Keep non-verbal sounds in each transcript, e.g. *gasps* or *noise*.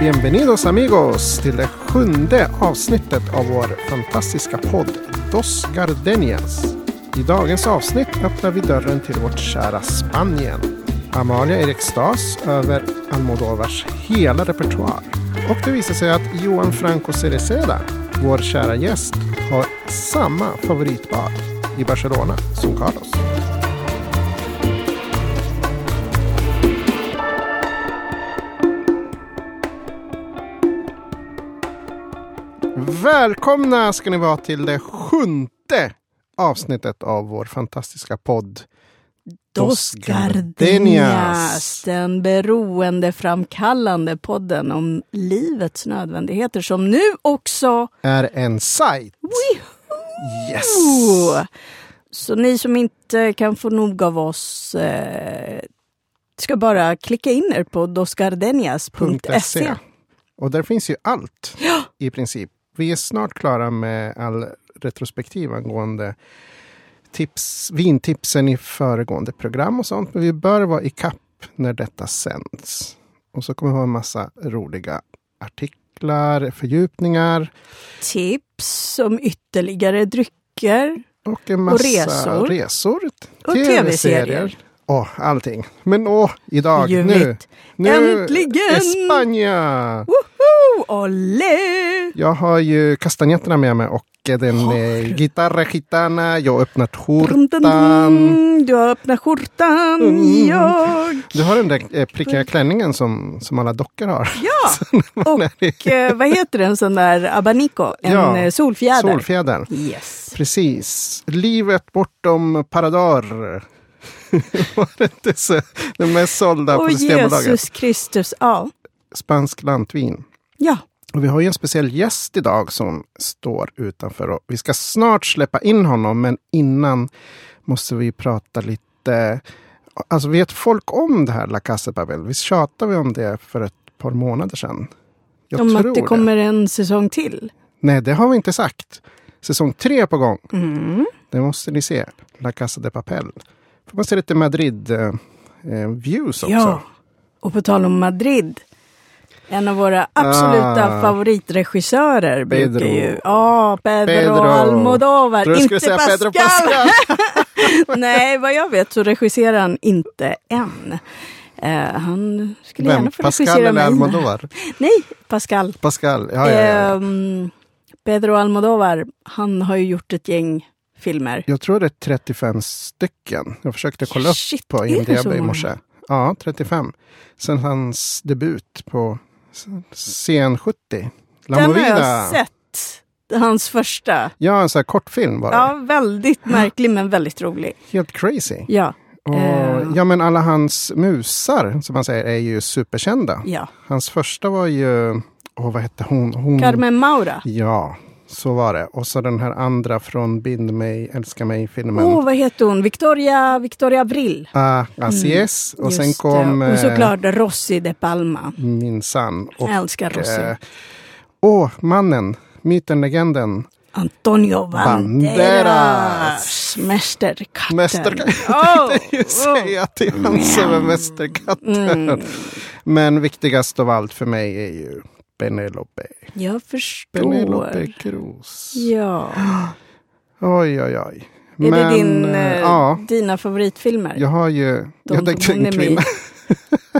Bienvenidos amigos till det sjunde avsnittet av vår fantastiska podd Dos Gardenias. I dagens avsnitt öppnar vi dörren till vårt kära Spanien. Amalia är i extas över Almodovars hela repertoar. Och det visar sig att Johan Franco Cereceda, vår kära gäst, har samma favoritbad i Barcelona som Carlos. Välkomna ska ni vara till det sjunde avsnittet av vår fantastiska podd Dos Gardenias, den beroendeframkallande podden om livets nödvändigheter som nu också är en sajt. Yes! Så ni som inte kan få nog av oss eh, ska bara klicka in er på dosgardenias.se. Och där finns ju allt Ja. i princip. Vi är snart klara med all retrospektiv angående tips, vintipsen i föregående program och sånt. Men vi bör vara i kapp när detta sänds. Och så kommer vi ha en massa roliga artiklar, fördjupningar Tips om ytterligare drycker. och en massa resor. resor Och TV-serier. Åh, allting. Men åh, idag, nu, Ljuvligt. nu Äntligen! Espanja! Woho! Olé! Jag har ju kastanjetterna med mig och den eh, Guitarra Gitana. Jag har öppnat skjortan. Du har öppnat skjortan. Mm. Jag. Du har den där eh, prickiga klänningen som, som alla dockor har. Ja, *laughs* och eh, vad heter en sån där abanico? En Ja, solfjäder. Solfjädern. Yes. Precis. Livet bortom Parador. *laughs* Var det inte så? Den mest sålda på Och Systembolaget. Jesus Kristus. Ja. Spansk lantvin. Ja. Och vi har ju en speciell gäst idag som står utanför. Och vi ska snart släppa in honom, men innan måste vi prata lite... Alltså vet folk om det här La Casa Babel? Visst tjatade vi om det för ett par månader sedan? Jag Om att det kommer en säsong till. Nej, det har vi inte sagt. Säsong tre är på gång. Mm. Det måste ni se. La Casa de Papel. Får man se lite Madrid-views också. Ja. Och på tal om Madrid. En av våra absoluta Ah. favoritregissörer Pedro. brukar ju... Ja, Pedro, Pedro. Almodovar. Tror Inte säga Pascal. Pedro Pascal. *laughs* Nej, vad jag vet så regisserar han inte än. Eh, han skulle Vem? gärna få Pascal regissera eller. Almodovar? Nej, Pascal. Pascal. Ja, ja, ja. Ehm, Pedro Almodovar, han har ju gjort ett gäng filmer. Jag tror det är 35 stycken. Jag försökte kolla upp Shit, på det så IMDB i morse. Ja, 35. Sen hans debut på scen 70. La Den har jag sett. Hans första. Ja, en sån här kortfilm bara. Ja, väldigt märklig men väldigt rolig. Helt crazy. Ja, Och, Eh. Ja, men alla hans musar, som man säger, är ju superkända. ja. Hans första var ju, åh vad hette hon? hon Carmen Maura. Ja, så var det. Och så den här andra från Bind mig, älska mig-filmen. Åh, vad heter hon? Victoria, Victoria Abril. Ah, así es. Och sen kom det. Och eh, såklart Rossi de Palma. minsann. Och, Jag älskar Rossi. eh, Åh, mannen, myten, legenden. Antonio Banderas. Banderas. Mästerkatten. Mästerkatten. *laughs* Oh, Det är ju säga att det är han som är mästerkatten. Mm. Men viktigast av allt för mig är ju Penelope. Jag förstår. Penelope Cruz. Ja. Oj, oj, oj. Är det din, eh, ja, dina favoritfilmer? jag har ju... De jag tänkte en kvinna.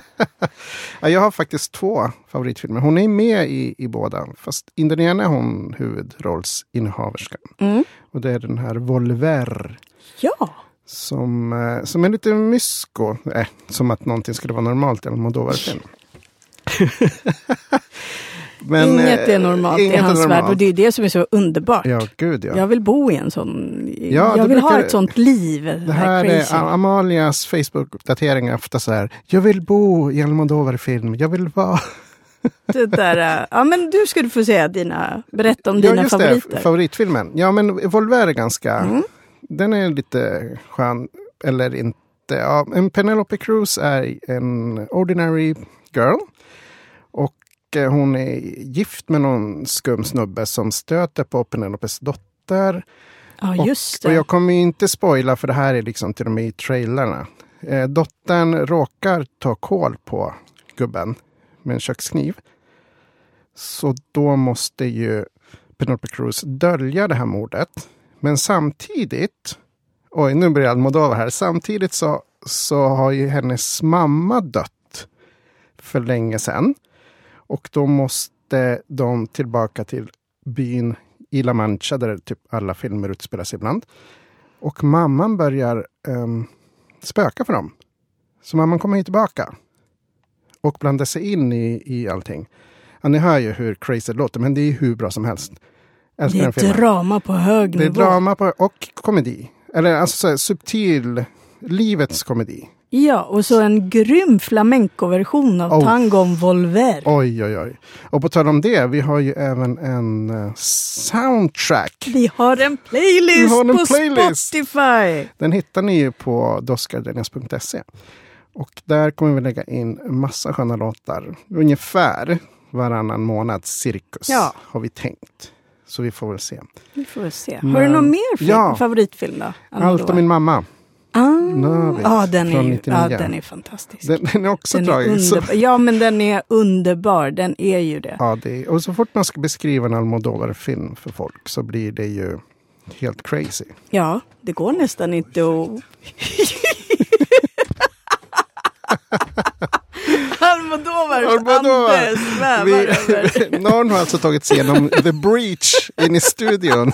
*laughs* ja, jag har faktiskt två favoritfilmer. Hon är med i, i båda. Fast i den ena är hon huvudrollsinnehaverskan. Mm. Och det är den här Volver. Ja. Som, eh, som är lite mysko. Eh, som att någonting skulle vara normalt i en Almodovar-film. *laughs* Men, inget eh, är normalt i inget är hans värld normalt. och det är det som är så underbart. Ja, gud ja. Jag vill bo i en sån... Ja, jag vill ha brukar- ett sånt liv. Det här är crazy. Amalias Facebook-uppdatering är ofta så här. Jag vill bo i Almodovar-film. Jag vill vara... Det där, äh, ja, men du skulle få säga dina... Berätta om Ja, dina just favoriter. det. Favoritfilmen. Ja, men Volver är ganska... Mm. Den är lite skön. Eller inte. Ja, en Penelope Cruz är en ordinary girl. Och eh, hon är gift med någon skum snubbe som stöter på Penelopes dotter. ja, just Och det. jag kommer inte spoila för det här är liksom till och med i trailerna. Eh, dottern råkar ta koll på gubben med en kökskniv. Så då måste ju Penelope Cruz dölja det här mordet. Men samtidigt, oj nu börjar Almodovar här, samtidigt så, så har ju hennes mamma dött för länge sedan. Och då måste de tillbaka till byn i La Mancha där typ alla filmer utspelar sig ibland. Och mamman börjar um, spöka för dem. Så mamman kommer tillbaka. Och blandar sig in i, i allting. Ja, ni hör ju hur crazy det låter, men det är hur bra som helst. Älskar det är drama på hög nivå. Det är drama på, och komedi. Eller alltså subtil livets komedi. Ja, och så en grym flamenco-version av oh. tangon Volver. Oj, oj, oj. Och på tal om det, vi har ju även en uh, soundtrack. Vi har en playlist har en på playlist. Spotify. Den hittar ni ju på doskardenias.se. Och där kommer vi lägga in massa sköna låtar. Ungefär varannan månad cirkus ja. har vi tänkt. Så vi får väl se. Vi får väl se. Men, har du någon mer ja, favoritfilm då? Allt om min mamma. Ah, ja, den är, ja, den är fantastisk. Den, den är också den tragisk. Är ja, men den är underbar. Den är ju det. Ja, det och så fort man ska beskriva en Almodovar-film för folk så blir det ju helt crazy. Ja, det går nästan inte att... *laughs* *laughs* Almodovar. ande svävar *laughs* Någon har alltså tagit sig igenom The Breach in i studion.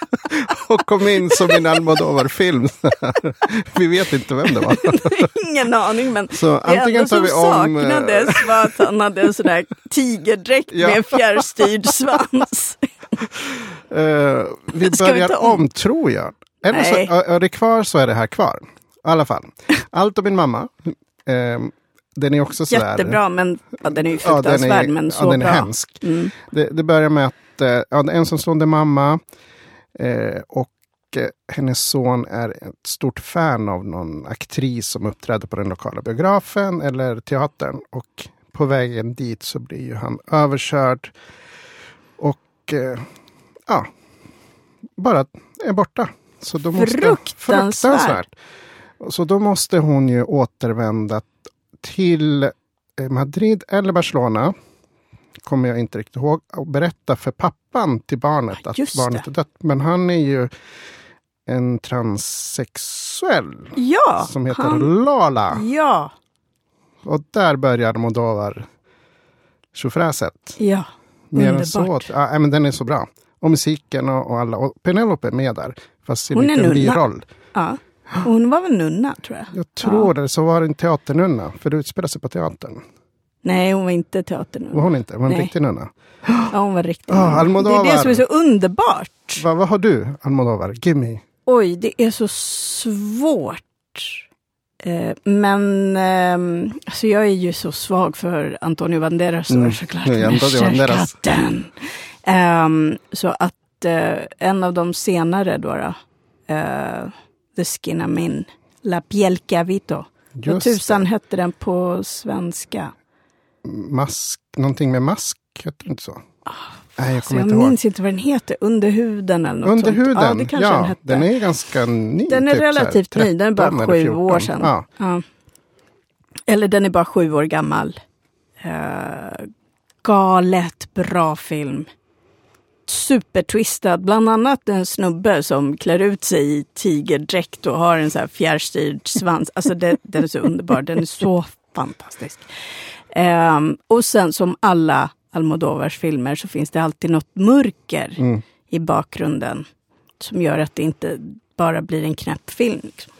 *laughs* och kom in som en Almodovar-film. *laughs* vi vet inte vem det var. Ingen aning, men så det enda som vi om... Eh, saknades var att han hade en sån där tigerdräkt ja. med fjärrstyrd svans. uh, vi börjar vi om? om, tror jag. Eller så, är det kvar så är det här kvar. I alla fall. Allt om min mamma. Um, den är också sådär... Jättebra, men ja, den är ju fruktansvärd, ja, är, men så ja, den bra. är hemsk. Mm. Det, det, börjar med att eh, ja, en ensamstående mamma eh, och eh, hennes son är ett stort fan av någon aktris som uppträder på den lokala biografen eller teatern. Och på vägen dit så blir ju han överkörd. Och eh, ja, bara är borta. Så då måste, fruktansvärt. fruktansvärt. Så då måste hon ju återvända till eh, Madrid eller Barcelona, kommer jag inte riktigt ihåg, och berätta för pappan till barnet att Just barnet det. är dött. Men han är ju en transsexuell ja, som heter han... Lala. Ja. Och där börjar Modovar tjofräset. Ja, Mer underbart. Så, ja, men den är så bra. Och musiken och, och alla. Och Penelope är med där. Fast i en liten biroll. Ja. Hon var väl nunna tror jag. Jag tror ja. det. Så var det en teaternunna. För det utspelar sig på teatern. Nej, hon var inte teaternunna. Var hon inte? Var hon en riktig nunna? Ja, hon var riktig oh, Almodovar. Det är det som är så underbart. Va, vad har du, Almodovar? Gimme. Oj, det är så svårt. Eh, men eh, alltså jag är ju så svag för Antonio Banderas mm. såklart. Ja, Antonio Banderas. Eh, så att eh, en av de senare då, då The Skin I'm In, La Piel que Habito. Vad tusan hette den på svenska? Mask, någonting med mask, hette det inte så? Oh, Nej, jag, kommer jag inte minns ihåg. inte vad den heter. Under huden eller något Under sånt. huden? Ja, det kanske ja, den hette. Den är ganska ny. Den är typ relativt ny, den är bara sju år sedan. Ja. ja. Eller den är bara sju år gammal. Uh, galet bra film supertwistad. Bland annat en snubbe som klär ut sig i tigerdräkt och har en så här fjärrstyrd svans. Alltså det, den är så underbar. Den är så fantastisk. Um, och sen som alla Almodovars filmer så finns det alltid något mörker mm. i bakgrunden. Som gör att det inte bara blir en knäpp film. Liksom.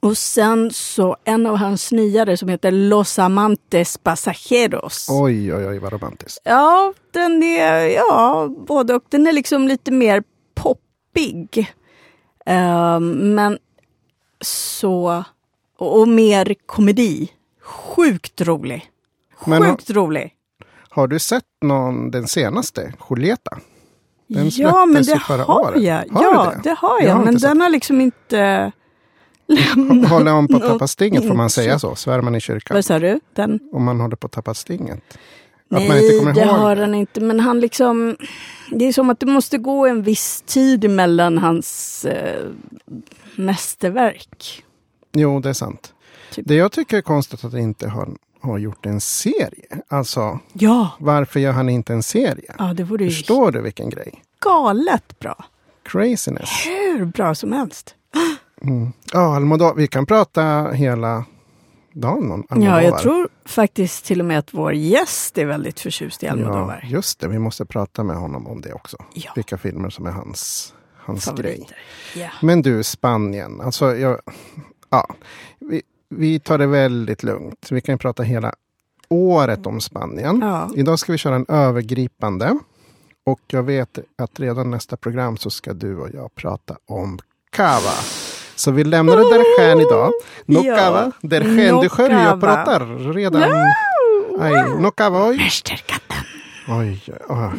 Och sen så en av hans nyare som heter Los Amantes Pasajeros. Oj, oj, oj, vad romantiskt. Ja, den är, ja, både och. Den är liksom lite mer poppig. Uh, men så, och, och, mer komedi. Sjukt rolig. Sjukt men, rolig. Har du sett någon, den senaste, Julieta? Den ja, men det har året. jag. Har ja, det? det? har jag. jag har men den har liksom inte Håller man på att tappa stinget, får man säga så? Svär man i kyrkan? Vad sa du? Den? Om man håller på att tappa stinget? Nej, man inte kommer det ihåg. har han inte. Men han liksom... Det är som att det måste gå en viss tid mellan hans eh, mästerverk. Jo, det är sant. Typ. Det jag tycker är konstigt att inte har, har gjort en serie. Alltså, Ja, varför gör han inte en serie? ja det vore ju Förstår du vilken grej? galet bra. Craziness. Hur bra som helst. Ja, Almodovar. Vi kan prata hela dagen om Almodovar. Ja, jag tror faktiskt till och med att vår gäst är väldigt förtjust i Almodovar. Ja, just det. Vi måste prata med honom om det också. Ja. Vilka filmer som är hans, hans grej. Ja. Men du, Spanien. Alltså, jag, ja, vi, vi tar det väldigt lugnt. Vi kan ju prata hela året om Spanien. Ja. Idag ska vi köra en övergripande. Och jag vet att redan nästa program så ska du och jag prata om Cava. Så vi lämnar det därhän idag. No *laughs* Ja. No du själv jag cava. pratar redan. Aj, no Cava, oj. Mästerkatten. Oj, oj.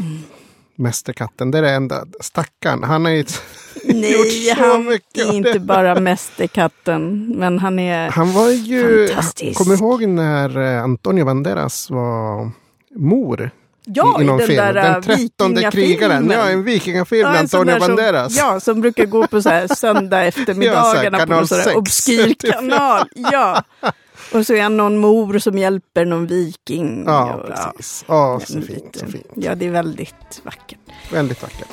Mästerkatten, det är det enda. Stackarn, han har ju *laughs* Nej, gjort så han är inte bara Mästerkatten, men han är... Han var ju... Fantastisk. Kommer ihåg när eh, Antonio Banderas var mor Ja, i, i någon den film? där Den äh, trettonde krigaren. Ja, en vikingafilm Ja, med en Antonio som- Banderas. Ja, som brukar gå på så här *laughs* söndag eftermiddagarna Ja, så på någon sån här obskyr *laughs* typ. kanal. Ja. Och så är han någon mor som hjälper någon viking. Ja, Och, precis. Ja, så en fint, så fint. Ja, det är väldigt vackert. Väldigt vackert.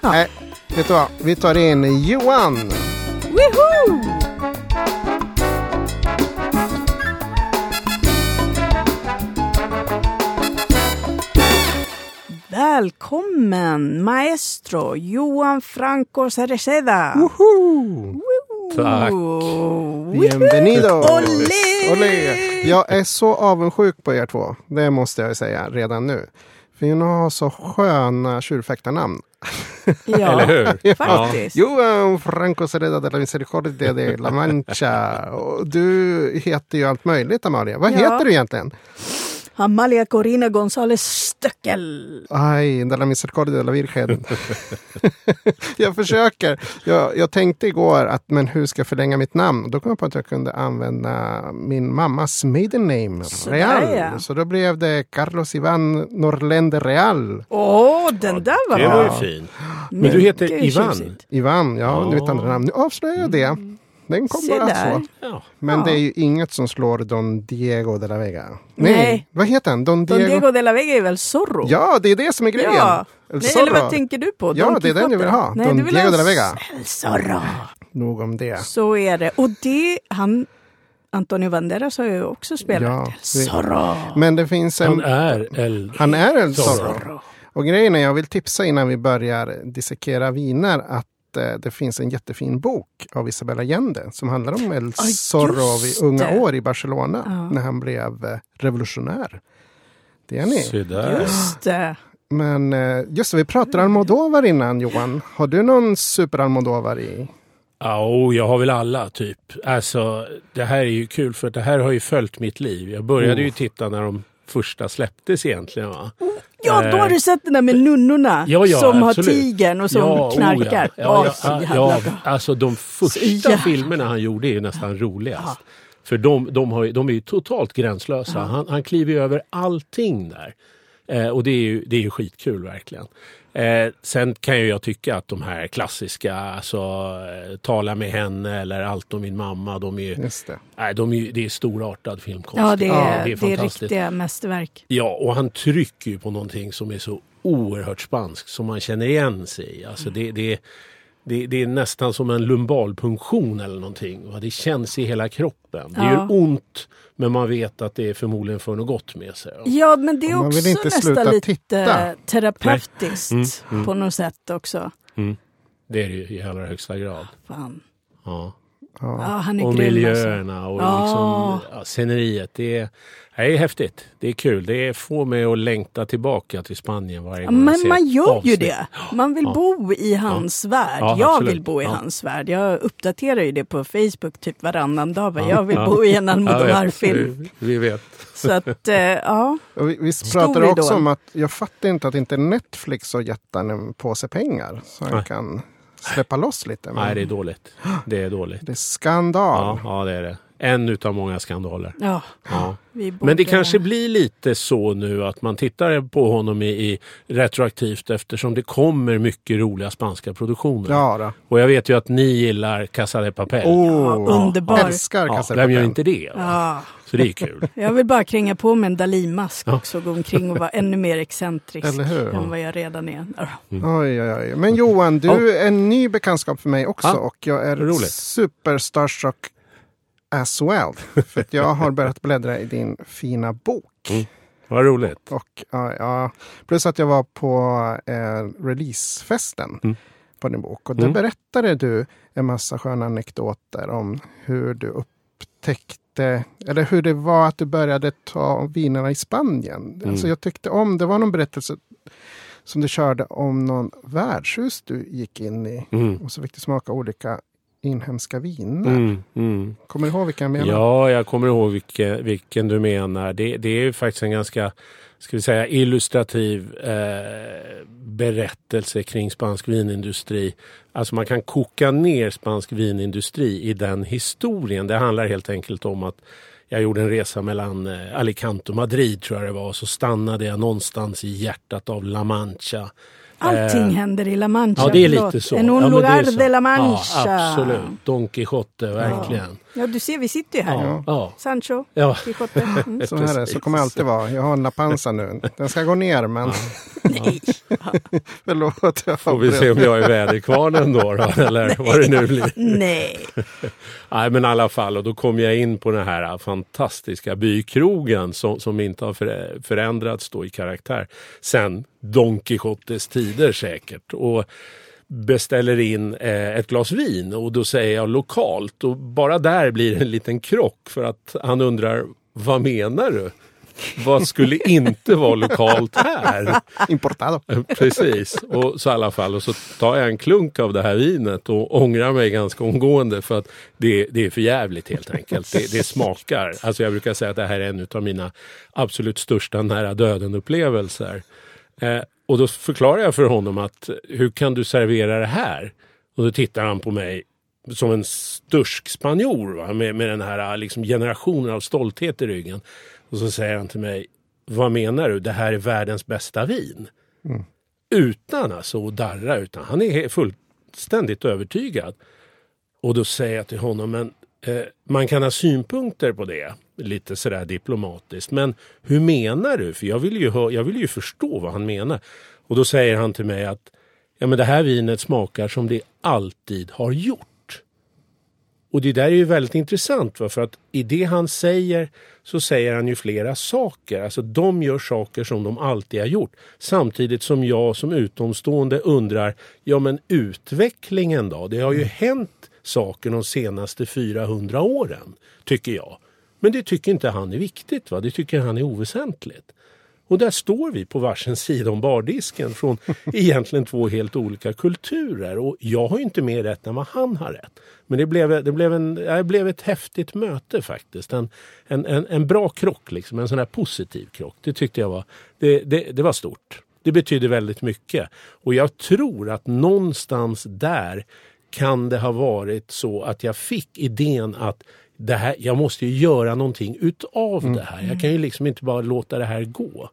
Ja. Nej, vet du vad? Vi tar in Johan. Woohoo! Välkommen maestro Johan Franco Cereceda. Woho! Tack. Bienvenido! Olé! Olé! Jag är så avundsjuk på er två. Det måste jag säga redan nu. För ni har så sköna tjurfäktarnamn. Ja, Eller hur? faktiskt. Johan Franco Sereda de la Misericordia de la Mancha. Och du heter ju allt möjligt Amalia. Vad Ja. heter du egentligen? Amalia Corina González Stöckel. Aj, de la Misericordia de la Virgen. *laughs* jag försöker. Jag, jag tänkte igår att men hur ska jag förlänga mitt namn? Då kom jag på att jag kunde använda min mammas maiden name, Sådär, Real. ja. Så då blev det Carlos Ivan Norlende Real. Åh, den där var Det bra. var ju fint. Men du heter Ivan? tjusigt. Ivan, ja, Ja. nu vet andra namn. Nu avslöjar jag det. Den kom Se bara där. så. Ja. Men Ja. det är ju inget som slår Don Diego de la Vega. Nej. Vad heter han? Don Don Diego? Diego de la Vega är väl Zorro? Ja, det är det som är grejen. Ja. El Nej, Zorro. eller vad tänker du på? Ja, Don det är den jag vill ha. Nej, Don du vill Diego ha de la Vega. El Zorro. Nog om det. Så är det. Och det, han, Antonio Banderas har ju också spelat Ja, El Zorro. Men det finns en... Han är El... Han är El Zorro. Zorro. Och grejen är, jag vill tipsa innan vi börjar dissekera viner att eh, det finns en jättefin bok av Isabella Allende som handlar om El Ja, Zorro vid unga det. år i Barcelona Ja. när han blev eh, revolutionär. Det är ni. Just det. Men eh, just det, vi pratade Almodovar innan Johan. Har du någon super Almodovar i? Ja, och jag har väl alla typ. Alltså, det här är ju kul för det här har ju följt mitt liv. Jag började Oh. ju titta när de första släpptes egentligen. Va? Ja, då har du sett den där med nunnorna Ja, ja, som absolut. har tigern och som Ja, oh, knarkar. Ja, ja, ja, ja, alltså de första filmerna han gjorde är nästan roligast. För de, de, har, de är ju totalt gränslösa. Han, han kliver över allting där. Eh, och det är, ju, det är ju skitkul verkligen. Eh, sen kan ju jag tycka att de här klassiska, alltså eh, Tala med henne eller Allt om min mamma, de är ju, Just det. nej, de är ju, det är storartad filmkonst. Ja, det är, Ja, det är, fantastiskt. riktiga mästerverk. Ja, och han trycker ju på någonting som är så oerhört spanskt som man känner igen sig i. Alltså det, det, det, det är nästan som en lumbalpunktion eller någonting. Det känns i hela kroppen. Det Ja. gör ont men man vet att det är förmodligen för något gott med sig. Ja, men det är också vill inte nästan sluta lite titta. terapeutiskt Nej. Mm, på något sätt också. Det är det ju i allra högsta grad. Fan. Ja. Ja, är Och alltså. miljöerna och Ja. liksom, ja, sceneriet. Det är, det är häftigt. Det är kul. Det får mig att längta tillbaka till Spanien varje Ja, gång jag men ser man gör ju avsnitt. det. Man vill Ja. bo i hans värld. Ja, jag vill bo i Ja. hans värld. Jag uppdaterar ju det på Facebook typ varannan dag. vad Ja, Jag vill ja. bo i en Jag. Almodovar-film. Vi, vet. Så att, eh, ja. *laughs* Och vi, vi pratade också idol. om att jag fattar inte att inte Netflix har gett en påse pengar. Så han kan släppa loss lite. Men Nej, det är dåligt. Det är dåligt. det är skandal. Ja, ja det är det. En utav många skandaler. Ja, Ja. vi borde... Men det kanske blir lite så nu att man tittar på honom i, i retroaktivt eftersom det kommer mycket roliga spanska produktioner. Ja, då. Och jag vet ju att ni gillar Casa de Papel. Oh, underbar. Älskar ja, Casa de vem gör Papel. inte det? Ja, Så det är kul. *laughs* jag vill bara kränga på mig en Dalí-mask Ja. också och gå omkring och vara ännu mer excentrisk Eller hur? än vad jag redan är. Ja. Oj, oj, oj. Men Johan, du är en ny bekantskap för mig också Ja, och jag är roligt. super starstruck as well. För jag har börjat bläddra i din fina bok. Vad roligt. Och, ja, ja, plus att jag var på eh, releasefesten Mm. på din bok. Och där Mm. berättade du en massa sköna anekdoter om hur du upptäckte, eller hur det var att du började ta vinerna i Spanien. Mm. Alltså jag tyckte om, det var någon berättelse som du körde om någon värdshus du gick in i. Mm. Och så fick du smaka olika inhemska viner. Mm, mm. Kommer du ihåg vilka jag menar? Ja, jag kommer ihåg vilken, vilken du menar. Det, det är ju faktiskt en ganska ska vi säga, illustrativ eh, berättelse kring spansk vinindustri. Alltså man kan koka ner spansk vinindustri i den historien. Det handlar helt enkelt om att jag gjorde en resa mellan eh, Alicante och Madrid tror jag det var. Och så stannade jag någonstans i hjärtat av La Mancha. Allting Eh, händer i La Mancha. Ja, det är lite så. En ja, un är lugar de La Mancha. Ja, absolut. Don Quijote, verkligen. Ja, du ser, vi sitter ju här. Ja, ja. Sancho, ja. Quijote. *laughs* Mm. Så här är så kommer det alltid vara. Jag har en La Panza nu. Den ska gå ner men Nej. *laughs* *laughs* förlåt. Jag Får vi se om jag är väderkvarnen då, då eller vad det nu blir. Nej. Nej men i alla fall, och då kom jag in på den här fantastiska bykrogen som, som inte har förä- förändrats då i karaktär sen Don Quijotes tider säkert. Och beställer in eh, ett glas vin och då säger jag lokalt och bara där blir det en liten krock för att han undrar vad menar du? Vad skulle inte vara lokalt här? Importado. Precis, och så i alla fall och så tar jag en klunk av det här vinet och ångrar mig ganska omgående för att det, det är för jävligt helt enkelt. Det, det smakar, alltså jag brukar säga att det här är en av mina absolut största nära döden upplevelser. Eh, och då förklarar jag för honom att hur kan du servera det här? Och då tittar han på mig som en stursk spanjor va? Med, med den här liksom, generationen av stolthet i ryggen. Och så säger han till mig, vad menar du? Det här är världens bästa vin? Utan alltså att darra, utan han är fullständigt övertygad. Och då säger jag till honom, men eh, man kan ha synpunkter på det, lite sådär diplomatiskt. Men hur menar du? För jag vill ju, hö- jag vill ju förstå vad han menar. Och då säger han till mig att ja, men det här vinet smakar som det alltid har gjort. Och det där är ju väldigt intressant va? för att i det han säger så säger han ju flera saker. Alltså de gör saker som de alltid har gjort. Samtidigt som jag som utomstående undrar, ja men utvecklingen då? Det har ju hänt saker de senaste 400 åren, tycker jag. Men det tycker inte han är viktigt, va? det tycker han är oväsentligt. Och där står vi på varsin sida om bardisken från *laughs* egentligen två helt olika kulturer. Och jag har ju inte mer rätt än vad han har rätt. Men det blev, det blev, en, det blev ett häftigt möte faktiskt. En, en, en, en bra krock, liksom, en sån här positiv krock. Det tyckte jag var, det, det, det var stort. Det betyder väldigt mycket. Och jag tror att någonstans där kan det ha varit så att jag fick idén att det här, jag måste ju göra någonting utav det här. Jag kan ju liksom inte bara låta det här gå.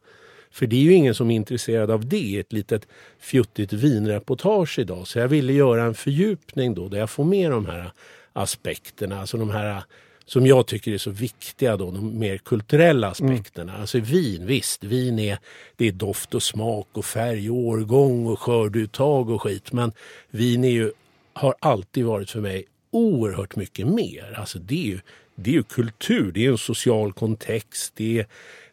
För det är ju ingen som är intresserad av det ett litet fjuttigt vinreportage idag. Så jag ville göra en fördjupning då där jag får med de här aspekterna. Alltså de här som jag tycker är så viktiga då, de mer kulturella aspekterna. Alltså vin, visst, vin är, det är doft och smak och färg och årgång och skörduttag och skit. Men vin är ju, har alltid varit för mig oerhört mycket mer. Alltså det är ju, det är ju kultur, det är en social kontext, det är,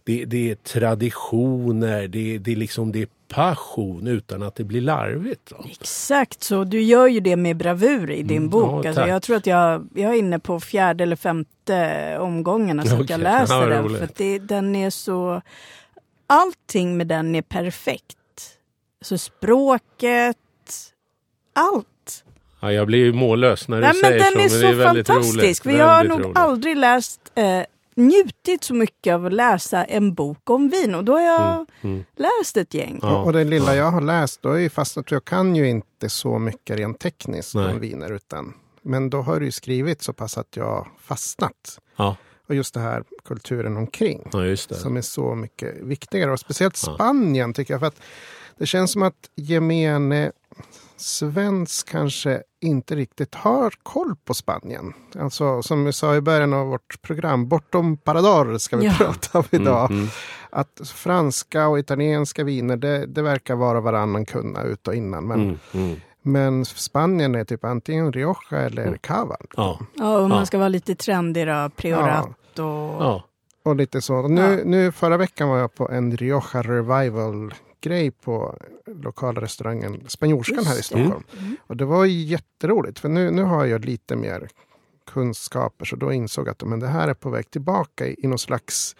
det, det är traditioner, det, det, är liksom, det är passion utan att det blir larvigt. va? Exakt så. Du gör ju det med bravur i din Mm, bok. ja, alltså, jag tror att jag, jag är inne på fjärde eller femte omgången alltså, att jag läser Ja, den. För det, den är så... Allting med den är perfekt. Så språket, allt. Ja, jag blir ju mållös när du Nej, men säger den så. är men så det är väldigt fantastisk. roligt. Vi har Väldigt nog roligt. aldrig läst, eh, njutit så mycket av att läsa en bok om vin. Och då har jag mm. läst ett gäng. Ja. Och det lilla jag har läst, då är ju fast att jag kan ju inte så mycket rent tekniskt Nej. om viner. Utan Men då har du skrivit så pass att jag fastnat. Ja, Och just det här kulturen omkring. ja just det. Som är så mycket viktigare. Och speciellt Ja. Spanien tycker jag. För att det känns som att gemene svensk kanske inte riktigt har koll på Spanien. Alltså som vi sa i början av vårt program, bortom Parador ska vi Ja. prata om idag. Mm, mm. Att franska och italienska viner, det, det verkar vara varannan kunna ut och innan. Men, Mm, mm. men Spanien är typ antingen Rioja eller Cava. Ja, Ja, om man Ja. ska vara lite trendig då, Priorat och... ja. Och lite så. Nu, nu förra veckan var jag på en Rioja Revival grej på lokala restaurangen Spanjorskan här i. Stockholm. Mm. Och det var jätteroligt för nu, nu har jag lite mer kunskaper så då insåg jag att men det här är på väg tillbaka i, i någon slags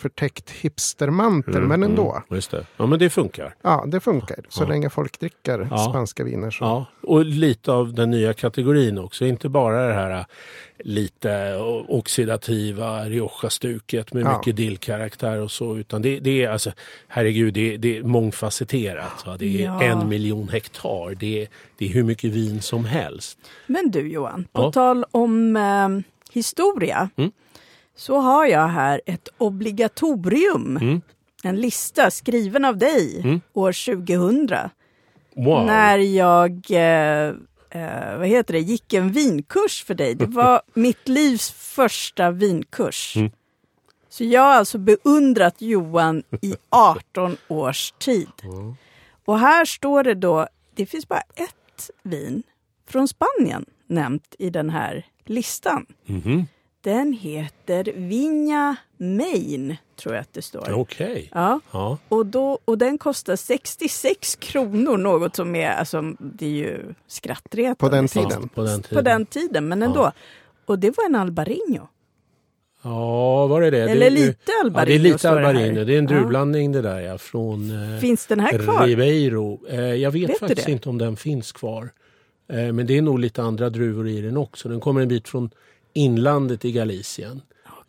förtäckt hipstermantel Mm, men ändå. Mm, just det. Ja, men det funkar. Ja, det funkar. Så Ja. länge folk dricker Ja. spanska viner. Så. Ja, och lite av den nya kategorin också. Inte bara det här äh, lite oxidativa Rioja-stuket med Ja. mycket dillkaraktär och så. Utan det, det är alltså, herregud, det, det är mångfacetterat. Va? Det är Ja. en miljon hektar. Det är, det är hur mycket vin som helst. Men du Johan, på Ja. tal om eh, historia. Mm. Så har jag här ett obligatorium. Mm. En lista skriven av dig Mm. år 2000. Wow! När jag eh, eh, vad heter det, gick en vinkurs för dig. Det var *laughs* mitt livs första vinkurs. Mm. Så jag har alltså beundrat Johan i 18 *laughs* års tid. Mm. Och här står det då, det finns bara ett vin från Spanien nämnt i den här listan. Mhm. Den heter Vinha Main, tror jag att det står. Okej. Ja, Ja. och, då, och den kostar 66 kronor, något som är, alltså, det är ju skrattretande. På den Sex- tiden. På den tiden. På den tiden, men ändå. Och det var en Albarino. Ja, var det det? Eller det, är- lite Ja, Albarino. det är lite står det. Albarino. Det är en Ja. druvblandning det där ja, från eh, Finns den här kvar? Ribeiro. Eh, jag vet, Vet faktiskt inte om den finns kvar. Eh, men det är nog lite andra druvor i den också. Den kommer en bit från inlandet i Galicien.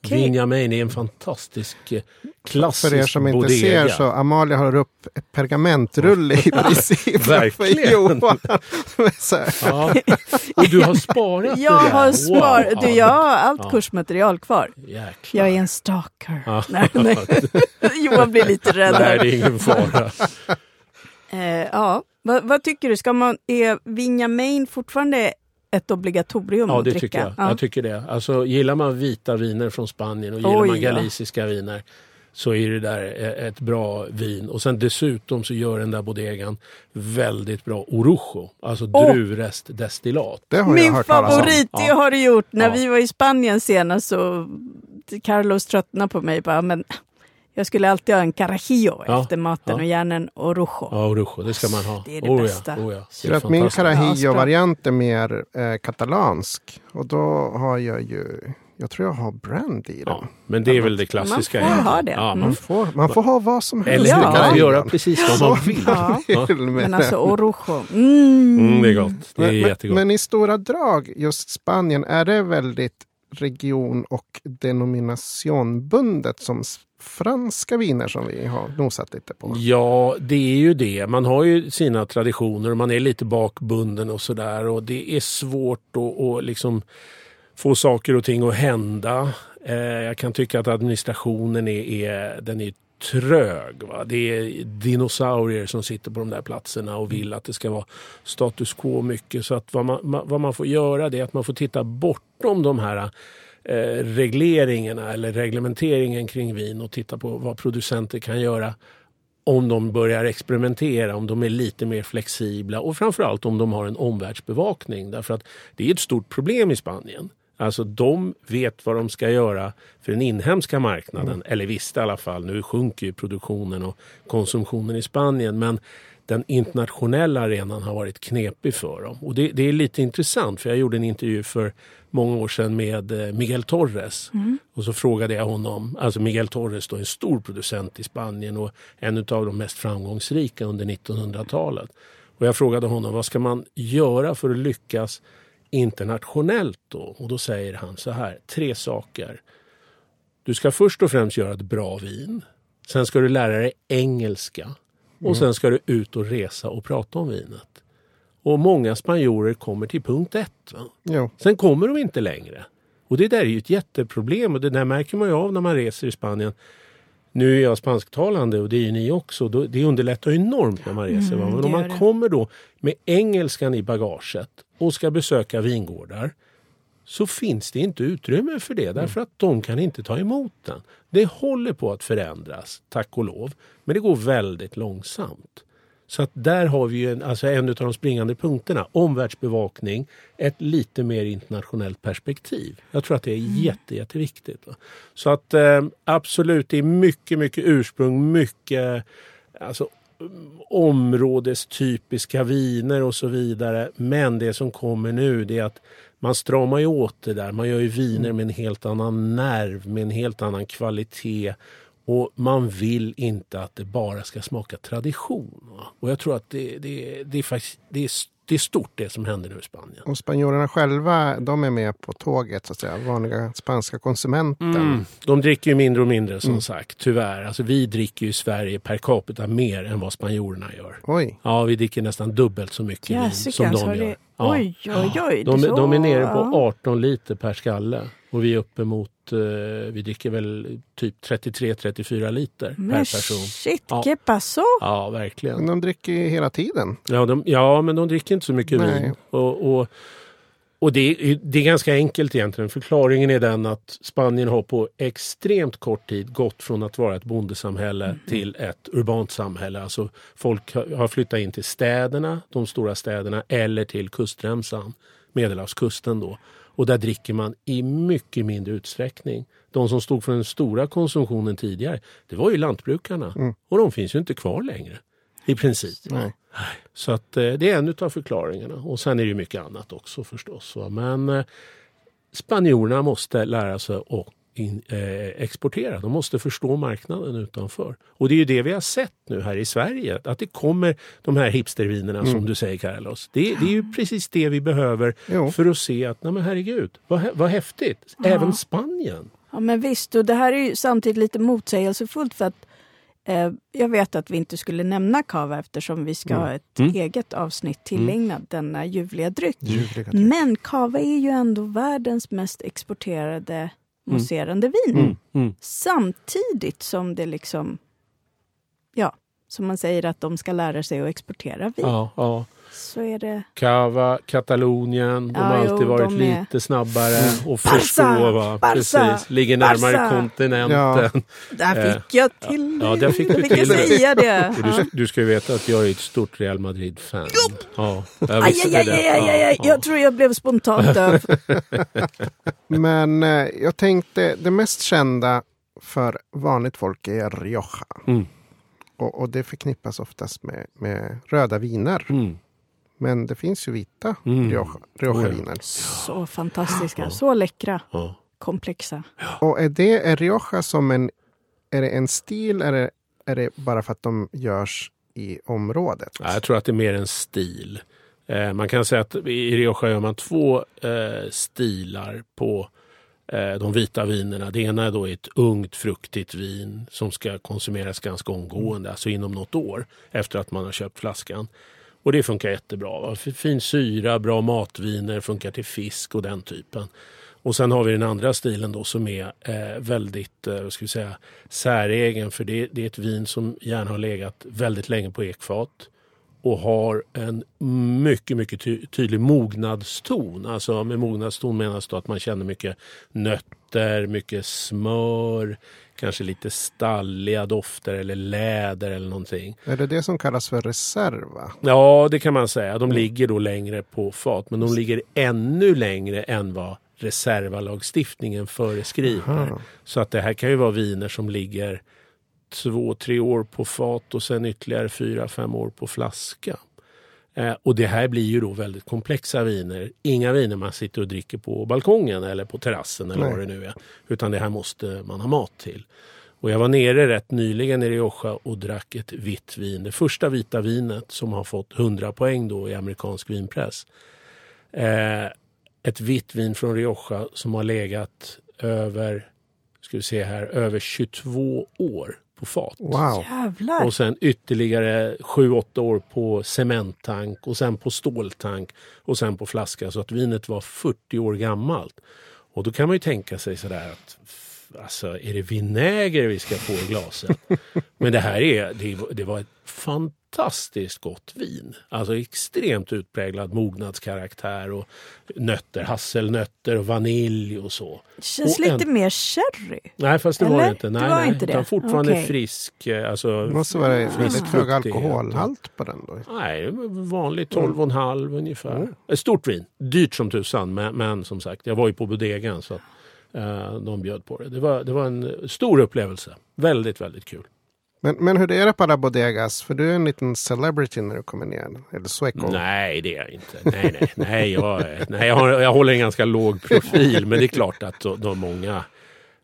Okej. Vinja Main är en fantastisk eh, klassisk För er som inte bodega. ser så Amalia har upp pergamentrulle i *laughs* princip Verkligen. Johan. *laughs* Så här. Ja. Och du har sparat det Jag där? har sparat, Wow. du jag har allt Ja. kursmaterial kvar. Jäklar. Jag är en stalker. Ja. *laughs* Nej, nej. Johan blir lite rädd. Nej, det är ingen fara. Eh, ja, vad, vad tycker du? Ska man, är Vinja Main fortfarande ett obligatorium Ja, att det dricka? tycker jag. Ja. jag tycker det. Alltså, gillar man vita viner från Spanien och gillar Oj, man ja. galiciska viner så är det där e- ett bra vin. Och sen dessutom så gör den där bodegan väldigt bra orujo, alltså Åh! druvrestdestillat. Det har jag Min favorit, det Ja. har du gjort. När Ja. vi var i Spanien senast så Carlos tröttnade på mig. Bara, men jag skulle alltid ha en carajillo Ja, efter maten ja. och gärna en orujo. Ja, orujo, det ska man ha. Det är det oh, bästa. Ja, oh, ja. Det För är att min. Carajillo-variant är mer eh, katalansk. Och då har jag ju, jag tror jag har brandy i den. Ja, men det är väl det klassiska. Man får egentligen. ha det. Ja, Mm. man får, man får ha vad som helst Eller Ja. Man Carajillon. göra precis vad man vill. *laughs* Ja. *laughs* Ja. Vill med Men alltså den. orujo, mm. Mm, det är gott. Det är men, men, jättegott. men i stora drag, just Spanien, är det väldigt region och denominationbundet som franska viner som vi har nosat lite på? Ja, det är ju det. Man har ju sina traditioner och man är lite bakbunden och sådär. Och det är svårt att, att liksom få saker och ting att hända. Eh, jag kan tycka att administrationen är, är, den är trög. Va? Det är dinosaurier som sitter på de där platserna och vill att det ska vara status quo mycket. Så att vad man, ma- vad man får göra det är att man får titta bortom de här eh, regleringarna eller reglementeringen kring vin och titta på vad producenter kan göra om de börjar experimentera, om de är lite mer flexibla och framförallt om de har en omvärldsbevakning. Därför att det är ett stort problem i Spanien. Alltså de vet vad de ska göra för den inhemska marknaden, eller visste i alla fall. Nu sjunker ju produktionen och konsumtionen i Spanien men den internationella arenan har varit knepig för dem. Och det, det är lite intressant för jag gjorde en intervju för många år sedan med eh, Miguel Torres. Och så frågade jag honom, alltså Miguel Torres då är en stor producent i Spanien och en av de mest framgångsrika under 1900-talet. Och jag frågade honom vad ska man göra för att lyckas internationellt då? Och då säger han så här, tre saker. Du ska först och främst göra ett bra vin. Sen ska du lära dig engelska. Och sen ska du ut och resa och prata om vinet. Och många spanjorer kommer till punkt ett. Sen kommer de inte längre. Och det där är ju ett jätteproblem och det där märker man ju av när man reser i Spanien. Nu är jag spansktalande och det är ju ni också. Det underlättar enormt när man reser. Mm, Men om man kommer då med engelskan i bagaget och ska besöka vingårdar så finns det inte utrymme för det därför att de kan inte ta emot den. Det håller på att förändras, tack och lov. Men det går väldigt långsamt. Så att där har vi ju en, alltså en av de springande punkterna. Omvärldsbevakning, ett lite mer internationellt perspektiv. Jag tror att det är jätte, jätteviktigt. Så att eh, absolut, det är mycket, mycket ursprung, mycket alltså, mm, områdestypiska viner och så vidare. Men det som kommer nu det är att man stramar ju åt det där. Man gör ju viner med en helt annan nerv, med en helt annan kvalitet. Och man vill inte att det bara ska smaka tradition. Och jag tror att det, det, det, är faktiskt, det, är, det är stort det som händer nu i Spanien. Och spanjorerna själva, de är med på tåget, så att säga. Vanliga spanska konsumenten. Mm. De dricker ju mindre och mindre som Mm. sagt, tyvärr. Alltså, vi dricker ju i Sverige per capita mer än vad spanjorerna gör. Oj, Ja, vi dricker nästan dubbelt så mycket vin som de det, gör. Ja. oj, oj, oj. De, så, de är nere på ja. 18 liter per skalle och vi är uppe mot, eh, vi dricker väl typ 33-34 liter per Men person. shit, Ja. que pasó? Ja, men verkligen. de dricker ju hela tiden. Ja, de, ja, men de dricker inte så mycket Nej. vin. Och, och, och det, är- det är ganska enkelt egentligen. Förklaringen är den att Spanien har på extremt kort tid gått från att vara ett bondesamhälle Mm. till ett urbant samhälle. Alltså folk har har flyttat in till städerna, de stora städerna, eller till kustremsan, Medelhavskusten då. Och där dricker man i mycket mindre utsträckning. De som stod för den stora konsumtionen tidigare, det var ju lantbrukarna. Mm. Och de finns ju inte kvar längre. I princip. Nej. Så att eh, det är en av förklaringarna. Och sen är det mycket annat också förstås. Men eh, spanjorerna måste lära sig att in, eh, exportera. De måste förstå marknaden utanför. Och det är ju det vi har sett nu här i Sverige. Att det kommer de här hipstervinerna som du säger Carlos. Det, det är ju precis det vi behöver Jo. för att se att, nej men herregud, vad, vad häftigt. Även Spanien. Ja, men visst, och det här är ju samtidigt lite motsägelsefullt för att eh, jag vet att vi inte skulle nämna kava eftersom vi ska ha ett Mm. eget avsnitt tillägnat denna ljuvliga dryck. Ljuvliga dryck. Men kava är ju ändå världens mest exporterade mousserande vin. Mm, mm. Samtidigt som det liksom, ja, som man säger att de ska lära sig att exportera vin. Ja, ja. Så är det, Cava, Katalonien, de Ja, har alltid jo, varit de är- lite snabbare och Barca, förstå. Va? Barca, Precis, ligger närmare Barca. kontinenten. där Eh, fick jag till ja, där fick du till säga det. Du, du ska ju veta att jag är ett stort Real Madrid-fan. Ja, jag Aj, aj, aj, aj, aj, aj, aj. Ja, Jag tror jag blev spontant *laughs* döv. Men eh, jag tänkte, det mest kända för vanligt folk är Rioja. Mm. Och, och det förknippas oftast med, med röda viner. Mm. Men det finns ju vita Mm. Rioja- Oh, Rioja-viner. Så fantastiska, så läckra, Ja. komplexa. Och är det är Rioja som en, är det en stil eller är det bara för att de görs i området? Ja, jag tror att det är mer en stil. Eh, man kan säga att i Rioja gör man två eh, stilar på eh, de vita vinerna. Det ena är då ett ungt fruktigt vin som ska konsumeras ganska omgående, alltså inom något år efter att man har köpt flaskan. Och det funkar jättebra. Va? Fin syra, bra matviner, funkar till fisk och den typen. Och sen har vi den andra stilen då som är eh, väldigt eh, ska vi säga, säregen för det, det är ett vin som gärna har legat väldigt länge på ekfat och har en mycket, mycket ty- tydlig mognadston. Alltså med mognadston menas då att man känner mycket nötter, mycket smör, kanske lite stalliga dofter eller läder eller någonting. Är det det som kallas för reserva? Ja, det kan man säga. De ligger då längre på fat, men de ligger ännu längre än vad reservalagstiftningen föreskriver. Aha. Så att det här kan ju vara viner som ligger två, tre år på fat och sen ytterligare fyra, fem år på flaska. Eh, och det här blir ju då väldigt komplexa viner. Inga viner man sitter och dricker på balkongen eller på terrassen eller Nej. vad det nu är. Utan det här måste man ha mat till. Och jag var nere rätt nyligen i Rioja och drack ett vitt vin. Det första vita vinet som har fått 100 poäng då i amerikansk vinpress. Eh, ett vitt vin från Rioja som har legat över ska vi se här, över 22 år på fat. Wow. Jävlar! Och sen ytterligare 7-8 år på cementtank och sen på ståltank och sen på flaska så att vinet var 40 år gammalt. Och då kan man ju tänka sig sådär att alltså, är det vinäger vi ska få i glasen? *laughs* Men det här är, det, det var ett fantastiskt gott vin. Alltså extremt utpräglad mognadskaraktär och nötter, hasselnötter och vanilj och så. det känns och lite en- mer sherry. Nej, fast det var Eller? det inte. Det Nej, var nej, inte det. Utan fortfarande Okej. frisk. eh, Alltså, Det måste vara väldigt hög alkoholhalt på den då. Nej, vanlig 12,5 ungefär. Ett stort vin. Dyrt som tusan, men, men som sagt, jag var ju på bodegan så att, de bjöd på det. Det var, det var en stor upplevelse. Väldigt, väldigt kul. Men, men hur är det på bodegas? För du är en liten celebrity när du kommer ner. Eller sueco. Nej, det är jag inte. Nej, nej, nej, jag, nej jag, har, jag håller en ganska låg profil, men det är klart att de, de många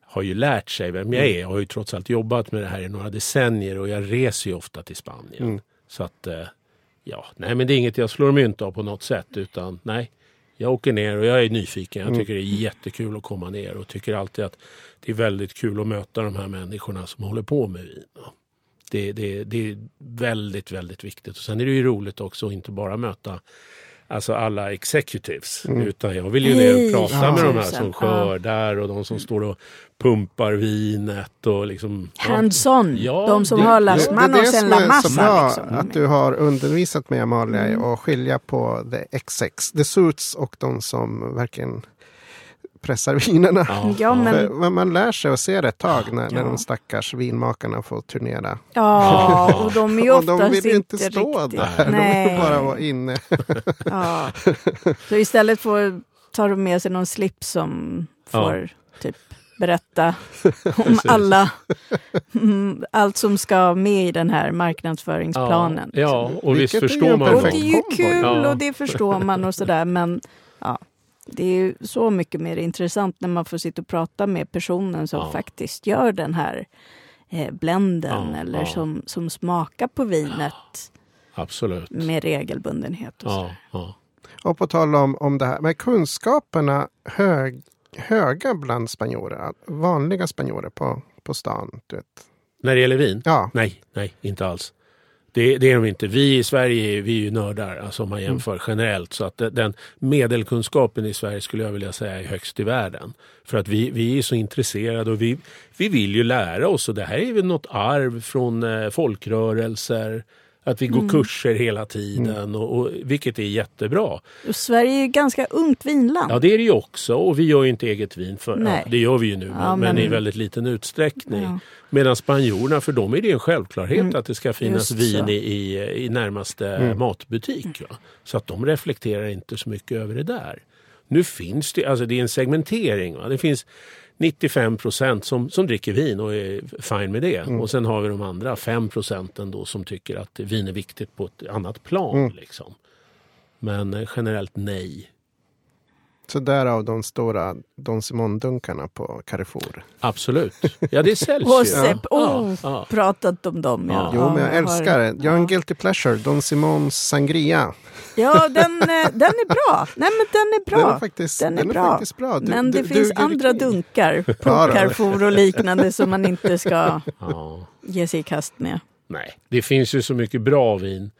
har ju lärt sig vem jag är. Jag har ju trots allt jobbat med det här i några decennier och jag reser ju ofta till Spanien. Mm. Så att, eh, ja, nej men det är inget jag slår mynt av på något sätt utan nej. Jag åker ner och jag är nyfiken. Jag tycker det är jättekul att komma ner och tycker alltid att det är väldigt kul att möta de här människorna som håller på med vin. Det, det, det är väldigt, väldigt viktigt. Och sen är det ju roligt också att inte bara möta alltså alla executives. Utan jag vill ju ner och prata ja. med de här som skördar och de som står och pumpar vinet och liksom... Hands-on. Ja, de som det- har det- Las det är Manos det La är Massa. Liksom. Att du har undervisat mig Amalia Mm. att skilja på the XX, the suits och de som verkligen pressar vinerna. Ja, Ja, men- man lär sig att se det ett tag när, när Ja. de stackars vinmakarna får turnera. Ja, och de är ju oftast de vill ju inte stå riktigt. där. De vill Nej. bara vara inne. *laughs* Ja. Så istället får, tar de med sig någon slips som får typ berätta *laughs* om alla, mm, allt som ska med i den här marknadsföringsplanen. Ja, och visst Vilket förstår man Och det är ju kul Ja. och det förstår man och sådär men ja, det är ju så mycket mer intressant när man får sitta och prata med personen som Ja. faktiskt gör den här eh, blenden Ja, eller ja. Som, som smakar på vinet Absolut. med regelbundenhet. Och Ja, ja. Och på tal om, om det här med kunskaperna hög, höga bland spanjorer, vanliga spanjorer på, på stan. Du vet. När det gäller vin? Ja, Nej, nej, inte alls. Det, det är de inte. Vi i Sverige vi är ju nördar, alltså om man jämför generellt. Så att de- den medelkunskapen i Sverige skulle jag vilja säga är högst i världen. För att vi, vi är så intresserade och vi, vi vill ju lära oss. Och det här är väl något arv från eh, folkrörelser. Att vi går kurser hela tiden, och, och, vilket är jättebra. Och Sverige är ju ganska ungt vinland. Ja, det är det ju också. Och vi gör ju inte eget vin. För, ja, det gör vi ju nu, men, Ja, men men- i väldigt liten utsträckning. Ja. Medan spanjorerna, för dem är det en självklarhet Mm, att det ska finnas just vin i, i, i närmaste Mm. matbutik. Så att de reflekterar inte så mycket över det där. Nu finns det, alltså det är en segmentering. Va? Det finns 95 procent som, som dricker vin och är fine med det. Mm. Och sen har vi de andra 5 procenten då som tycker att vin är viktigt på ett annat plan. Mm. Liksom. Men eh, generellt nej. Så därav de stora Don Simon-dunkarna på Carrefour. Absolut. Ja, det säljs *laughs* Och ju. Sepp, oh, Ja, pratat om dem. Ja. Jo, men jag älskar det. Jag har en guilty pleasure, Don Simons Sangria. Ja, den, eh, den är bra. Nej, men den är bra. Den är faktiskt, Den är den är bra. faktiskt bra. Du- men det du- finns duger andra dunkar *laughs* på Ja. Carrefour och liknande som man inte ska *laughs* Ja. ge sig i kast med. Nej, det finns ju så mycket bra vin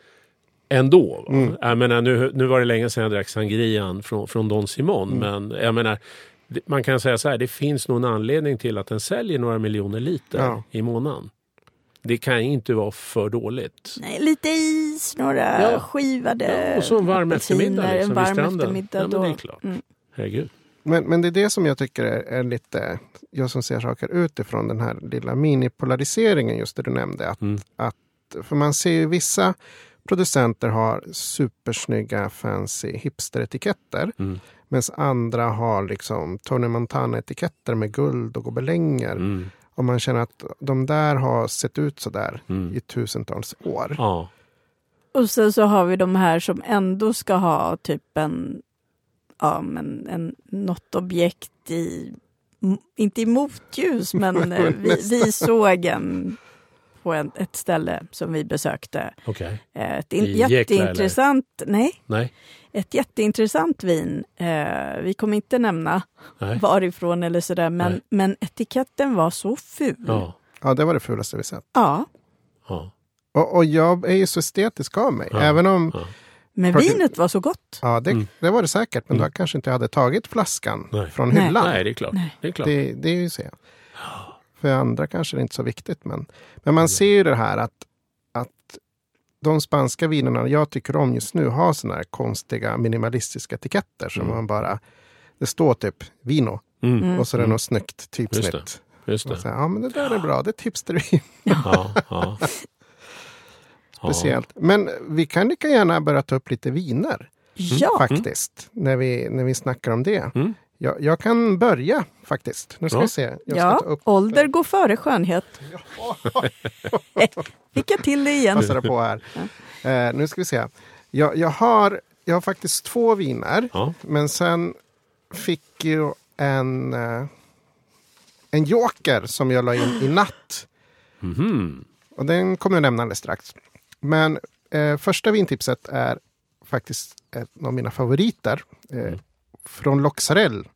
ändå. Va? Mm. Jag menar, nu, nu var det länge sedan jag drack sangrian från, från Don Simon. Mm. Men jag menar, man kan säga så här, det finns nog en anledning till att den säljer några miljoner liter Ja. i månaden. Det kan ju inte vara för dåligt. Nej, lite is, några Ja. skivade Ja, och så en varm eftermiddag liksom, en vid varm stranden. eftermiddag. Ja, men det är klart. Mm. Herregud. Men, men det är det som jag tycker är, är lite, jag som ser saker utifrån den här lilla minipolariseringen just det du nämnde. Att, Mm. att, för man ser ju vissa producenter har supersnygga fancy hipsteretiketter. Mm. Medan andra har liksom Tony Montana-etiketter med guld och gobelänger. Mm. Och man känner att de där har sett ut så där Mm. i tusentals år. Ja. Och sen så har vi de här som ändå ska ha typ en, ja men en, något objekt i, inte i motljus, men eh, vi, *laughs* vi såg en på en, ett ställe som vi besökte. Okej. Eh, Ett in, I jätteintressant, nej, Nej. ett jätteintressant vin. Eh, vi kommer inte nämna Nej. varifrån eller sådär, men, Nej. men etiketten var så ful. Ja. Ja, det var det fulaste vi sett. Ja, Ja. Och, och jag är ju så estetisk av mig. Ja, Även om, ja. men vinet var så gott. ja det, Mm. det var det säkert, men då kanske inte jag hade tagit flaskan Nej. från Nej. hyllan. Nej, det är klart. Nej. Det är klart. Det, det är ju så. För andra kanske det är inte så viktigt. Men, men man ser ju det här att, att de spanska vinerna jag tycker om just nu har såna här konstiga minimalistiska etiketter. Som Mm. man bara, det står typ vino Mm. Mm. och så är det Mm. något snyggt typsnitt. Just Just Och det. så, ja men det där är bra, det är tipstervin. Ja, ja. Ja. *laughs* Speciellt. Men vi kan lika gärna börja ta upp lite viner. Ja, Faktiskt. När, vi, när vi snackar om det. Mm. Jag, jag kan börja faktiskt. Nu ska Ja. vi se. Jag ska ja. ta upp ålder går före skönhet. *laughs* Fick jag till det igen. passade på här. Eh, nu ska vi se. Jag, jag, har, jag har faktiskt två viner. Ja. Men sen fick ju en, eh, en joker som jag la in i natt. Mhm. Och den kommer jag nämna alldeles strax. Men eh, första vintipset är faktiskt en av mina favoriter. Eh, Från Loxarell.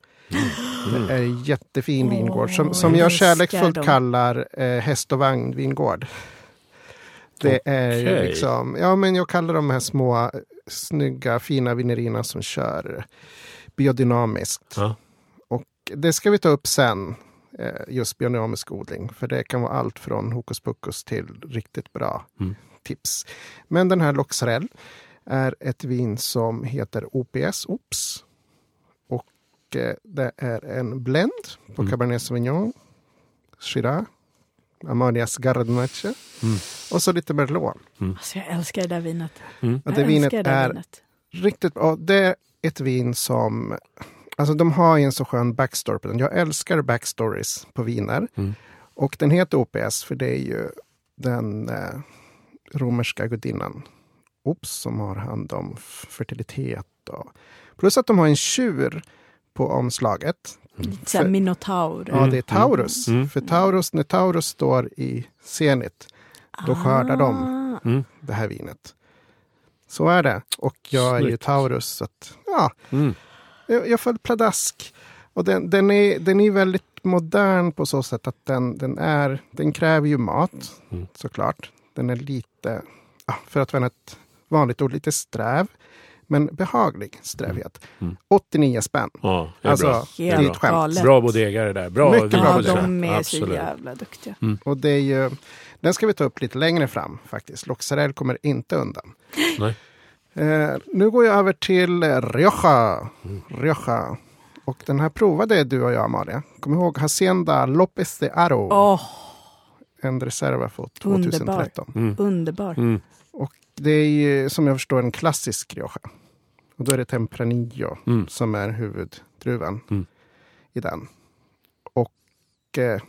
Det är en jättefin Åh, vingård som, som jag kärleksfullt dem. kallar eh, häst och vagnvingård. Det är Okej. liksom, ja men jag kallar de här små snygga fina vinerierna som kör biodynamiskt. Ja. Och det ska vi ta upp sen, eh, just biodynamisk odling. För det kan vara allt från hokus pokus till riktigt bra Mm. tips. Men den här Loxarell är ett vin som heter OPS, OPS. Eh, det är en blend på Mm. Cabernet Sauvignon, Shiraz, Amanias Garnache Mm. och så lite Merlot. Alltså, jag älskar det där vinet. Mm. Och Jag det vinet det är vinet. riktigt bra. Det är ett vin som... Alltså de har ju en så skön backstory på den. Jag älskar backstories på viner. Mm. Och den heter OPS för det är ju den eh, romerska gudinnan Ops som har hand om fertilitet. Och, plus att de har en tjur på omslaget. Så här För- minotaur. Ja, det är Taurus. Mm. För Taurus, när Taurus står i zenit, då skördar de Ah. Mm. det här vinet. Så är det. Och jag är ju. Taurus. Så att, ja, Mm. jag, jag föll pladask. Och den, den, är, den är väldigt modern på så sätt att den, den, är, den kräver ju mat, Mm. såklart. Den är lite, för att vara ett vanligt ord, lite sträv. Men behaglig strävhet. Mm. 89 spänn. Ja, det är Alltså, bra. det är Helt ett skämt. galet. Bra bodegare där. Bra Mycket bra Ja, bodegare. de är så Absolut. jävla duktiga. Och det är ju, den ska vi ta upp lite längre fram faktiskt. Loxarell kommer inte undan. Nej. Eh, nu går jag över till Rioja. Mm. Rioja. Och den här provade du och jag, Amalia. Kom ihåg Hacienda Lopez de Aro. Åh, En reserva för Underbar. 2013. Mm. underbar. Mm. Och det är ju som jag förstår en klassisk Rioja. Och då är det Tempranillo Mm. som är huvuddruvan Mm. i den. Och eh,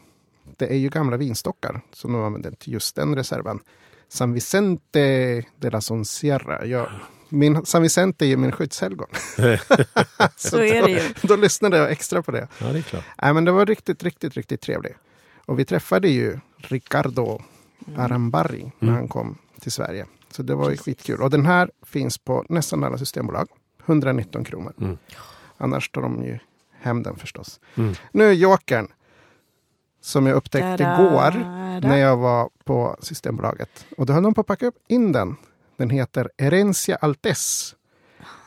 det är ju gamla vinstockar som de använder till just den reserven. San Vicente de la Sonsierra. Jag, min, San Vicente är ju min skyddshelgon. *laughs* *laughs* Så är det ju. Då lyssnade jag extra på det. Ja, det är klart. Nej, men det var riktigt, riktigt, riktigt trevligt. Och vi träffade ju Ricardo Arambari när Mm. han kom till Sverige. Så det var ju skitkul. Och den här finns på nästan alla systembolag. 119 kronor. Mm. Annars tar de ju hem den förstås. Mm. Nu är Jokern. Som jag upptäckte Tada. igår när jag var på Systembolaget. Och då höll de på att packa upp in den. Den heter Herencia Altes.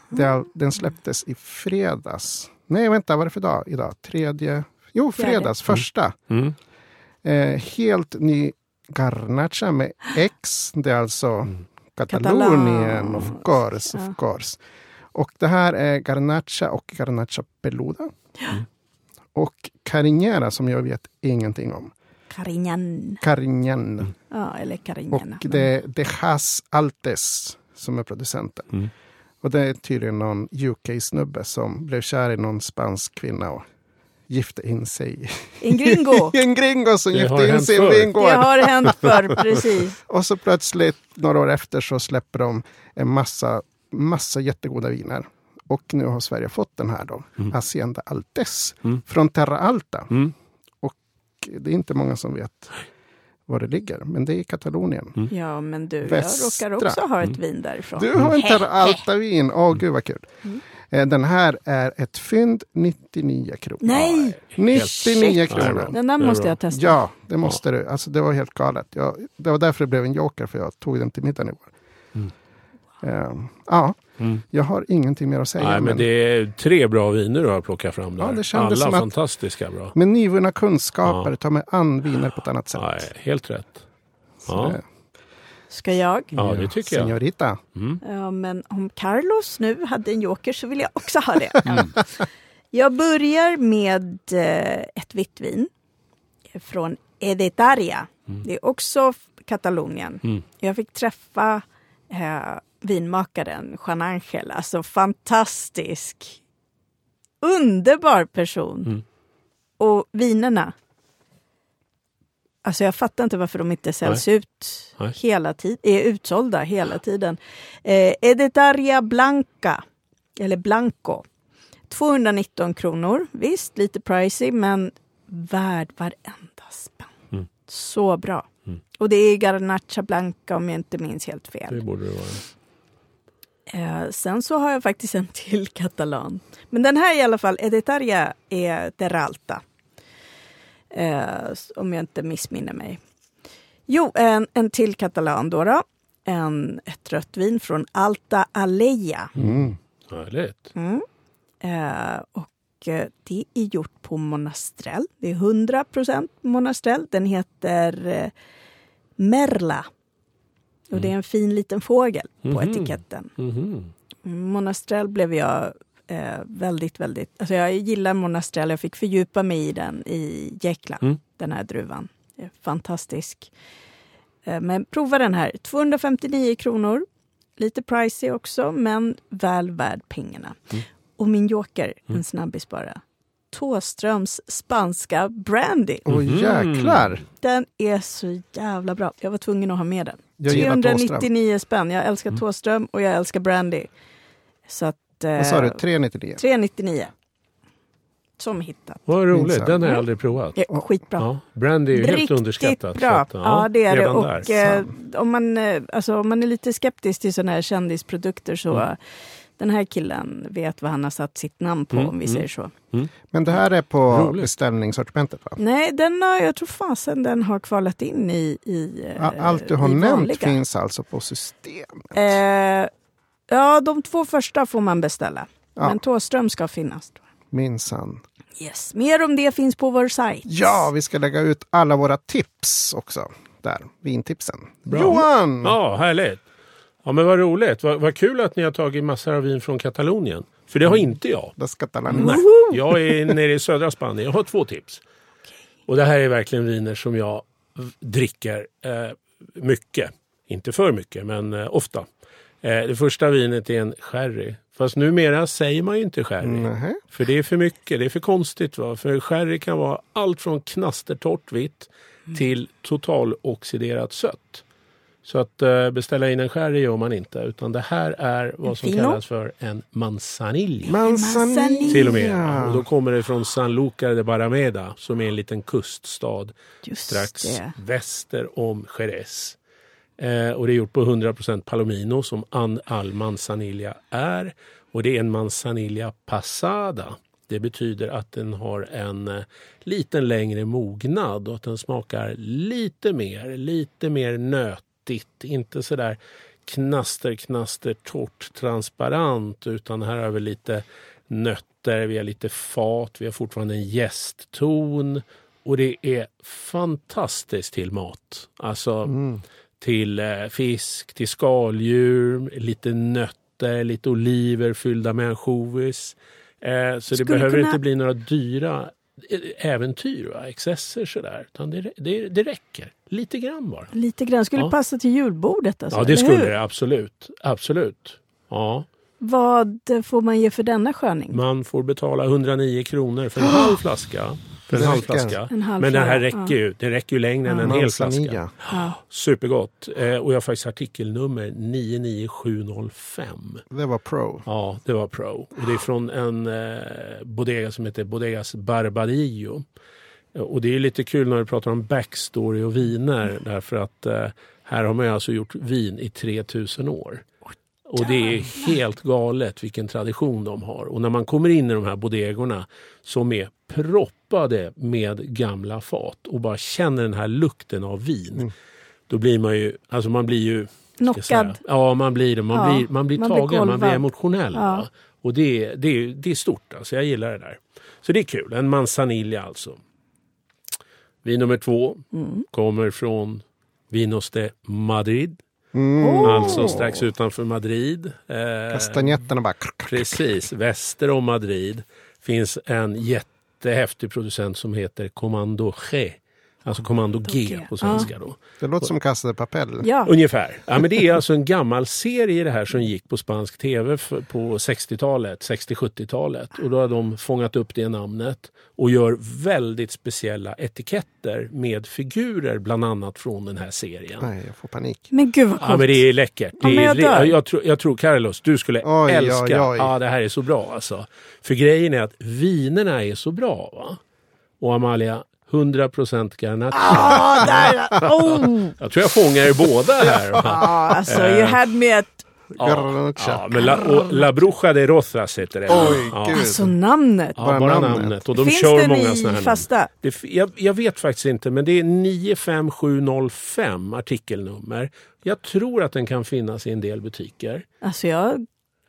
Den, den släpptes i fredags. Nej, vänta, vad är det för dag idag? Tredje? Jo, Fjärde. fredags, första. Mm. Eh, helt ny Garnacha med *gasps* X. Det är alltså Mm. Katalonien, Catalan. of course, Ja. of course. Och det här är Garnacha och Garnacha Peluda. Och Carignana som jag vet ingenting om. Carignan. Carignan. Ja, eller Och Carignana. det är De Has Altes som är producenten. Mm. Och det är tydligen någon UK-snubbe som blev kär i någon spansk kvinna och gifte in sig En gringo. *laughs* en gringo som Det gifte in sig i en förr. Det vingård. har hänt förr, precis. *laughs* Och så plötsligt, några år efter, så släpper de en massa, massa jättegoda viner. Och nu har Sverige fått den här då, Mm. Hacienda Altes, Mm. från Terra Alta. Mm. Det är inte många som vet var det ligger, men det är i Katalonien. Mm. Ja, men du, Västra. jag råkar också ha ett vin därifrån. Du har inte *laughs* Hehe. Altavin. Åh, gud vad kul. Mm. Eh, Den här är ett fynd, 99 kronor. Nej! 99 Shit. kronor. Den där måste jag testa. Ja, det måste du. Alltså, det var helt galet. Jag, det var därför det blev en joker, för jag tog den till middagen igår. Mm. Eh, ja, Mm. jag har ingenting mer att säga. Nej, men det är tre bra viner du har plockat fram där. Ja, det kändes Alla som att- fantastiska bra. Med nyvunna kunskaper Ja. tar mig an viner på ett annat sätt. Nej, helt rätt. Ja. det- Ska jag? Ja, det tycker jag. Senorita. Mm. Ja, men om Carlos nu hade en joker så vill jag också ha det. *laughs* Mm. Jag börjar med eh, ett vitt vin från Edetaria. Det är också Katalonien. Mm. Jag fick träffa eh, vinmakaren Jean Angel, alltså fantastisk, underbar person. Mm. Och vinerna. Alltså jag fattar inte varför de inte säljs ut Nej. hela tiden, är utsålda hela tiden. Eh, Edetaria Blanca, eller Blanco. 219 kronor. Visst, lite pricey, men värd varenda spänn. Mm. Så bra. Mm. Och det är Garnacha Blanca om jag inte minns helt fel. Det borde det vara. Eh, sen så har jag faktiskt en till katalan. Men den här i alla fall, Edetaria är Terralta. Eh, om jag inte missminner mig. Jo, en, en till katalan då. då. En, ett rött vin från Alta Aleja. Mm. Härligt. Mm. Eh, och det är gjort på Monastrell. Det är 100% Monastrell. Den heter eh, Merla. Och det är en fin liten fågel på Mhm. etiketten. Mhm. Monastrell blev jag eh, väldigt, väldigt... Alltså jag gillar Monastrell. Jag fick fördjupa mig i den i Jäkla, Mm. den här druvan. Fantastisk. Eh, men prova den här. 259 kronor. Lite pricey också, men väl värd pengarna. Mm. Och min joker, en snabbis bara. Tåströms spanska brandy. Åh Mhm. jäklar! Den är så jävla bra. Jag var tvungen att ha med den. Jag gillar Thåström. 399 spänn. Jag älskar Mm. Tåström och jag älskar brandy. Så att... Eh, Vad sa du? 399? 399. Som hittat. Vad roligt, den har jag aldrig provat. Är skitbra. Ja, brandy är ju helt Riktigt underskattat. bra. att, ja, det är det. Och eh, om, man, eh, alltså, om man är lite skeptisk till sådana här kändisprodukter så Mm. Den här killen vet vad han har satt sitt namn på Mm, om vi mm. säger så. Men det här är på Roligt. beställningssortimentet va? Nej, den har, jag tror fasen den har kvalat in i, i eh, Ja, Allt du har nämnt vanliga. finns alltså på systemet. Eh, ja, de två första får man beställa. Ja. Men Tåström ska finnas. Minsann. Yes. Mer om det finns på vår sajt. Ja, vi ska lägga ut alla våra tips också. Där, vintipsen. Bra. Johan! Ja, härligt. Ja, men vad roligt. Vad, vad kul att ni har tagit massor av vin från Katalonien. För det har inte jag. Tala Nej. Jag är nere i södra Spanien. Jag har två tips. Och det här är verkligen viner som jag dricker eh, mycket. Inte för mycket, men eh, ofta. Eh, det första vinet är en sherry. Fast numera säger man ju inte sherry. Nähä. För det är för mycket, det är för konstigt. Va? För sherry kan vara allt från knastertorrt vitt till totaloxiderat sött. Så att eh, beställa in en sherry gör man inte. Utan det här är vad som fino? kallas för en manzanilla. Manzanilla. Till och med. Och då kommer det från Sanlúcar de Barrameda som är en liten kuststad Just strax det. väster om Jerez. Eh, och det är gjort på 100% Palomino som an, all manzanilla är. Och det är en manzanilla passada. Det betyder att den har en eh, liten längre mognad och att den smakar lite mer, lite mer nötigt. Inte sådär knaster, knaster, torrt, transparent utan här har vi lite nötter, vi har lite fat, vi har fortfarande en jästton och det är fantastiskt till mat. Alltså Mm. till eh, fisk, till skaldjur, lite nötter, lite oliver fyllda med ansjovis. Eh, så det Skulle behöver kunna- inte bli några dyra äventyr, va? excesser sådär. Utan det, det, det räcker. Lite grann bara. Lite grann. Skulle Ja. passa till julbordet. Alltså, Ja, det skulle hur? det absolut. Absolut. Ja, Vad får man ge för denna sköning? man får betala 109 kronor för en halv flaska. För en halv flaska. En halv Men den här räcker ju. Det räcker ju längre än en hel flaska. Supergott. Eh, och jag har faktiskt artikelnummer 99705. Det var pro. Ja, det var Pro. Och det är från en eh, bodega som heter Bodegas Barbadillo. Och det är lite kul när du pratar om backstory och viner därför att eh, här har man alltså gjort vin i 3000 år. Och det är helt galet vilken tradition de har. Och när man kommer in i de här bodegorna som är proppade med gamla fat och bara känner den här lukten av vin. Mm. Då blir man ju, alltså man blir ju... Knockad. Ja, man blir det. Man, Ja, blir, man blir man blir tagen, man blir emotionell. Ja. Och det, är- det, är- det är stort alltså, jag gillar det där. Så det är kul, en manzanilla alltså. Vin nummer två Mm. kommer från Vinos de Madrid. Mm. Alltså strax utanför Madrid. Eh, Kastanjetterna bara... Precis, väster om Madrid finns en jättehäftig producent som heter Commando G. Alltså Commando G G. på svenska då. Det låter som Casa de Papel. Ja. Ungefär. Ja, men det är alltså en gammal serie det här som gick på spansk tv på 60-talet, 60-70-talet. Och då har de fångat upp det namnet och gör väldigt speciella etiketter med figurer bland annat från den här serien. Nej, jag får panik. Men gud vad coolt. Ja men det är läckert. Ja, Det men är, jag dör. jag, tror, jag tror Carlos, du skulle Oj, älska. oj, oj. Ja det här är så bra alltså. För grejen är att vinerna är så bra. va? Och Amalia, 100% Garnacha. Ah, där! Oh. Jag tror jag fångar er båda här. Ah, alltså, you had me at... Ja, ja, men La, och La Bruja de Rosas heter det. Oj, ja. gud. Alltså namnet. Ja, Bara bara namnet. namnet. Och de Finns kör den många i här fasta? Det, jag, jag vet faktiskt inte, men det är 95705 artikelnummer. Jag tror att den kan finnas i en del butiker. Alltså jag...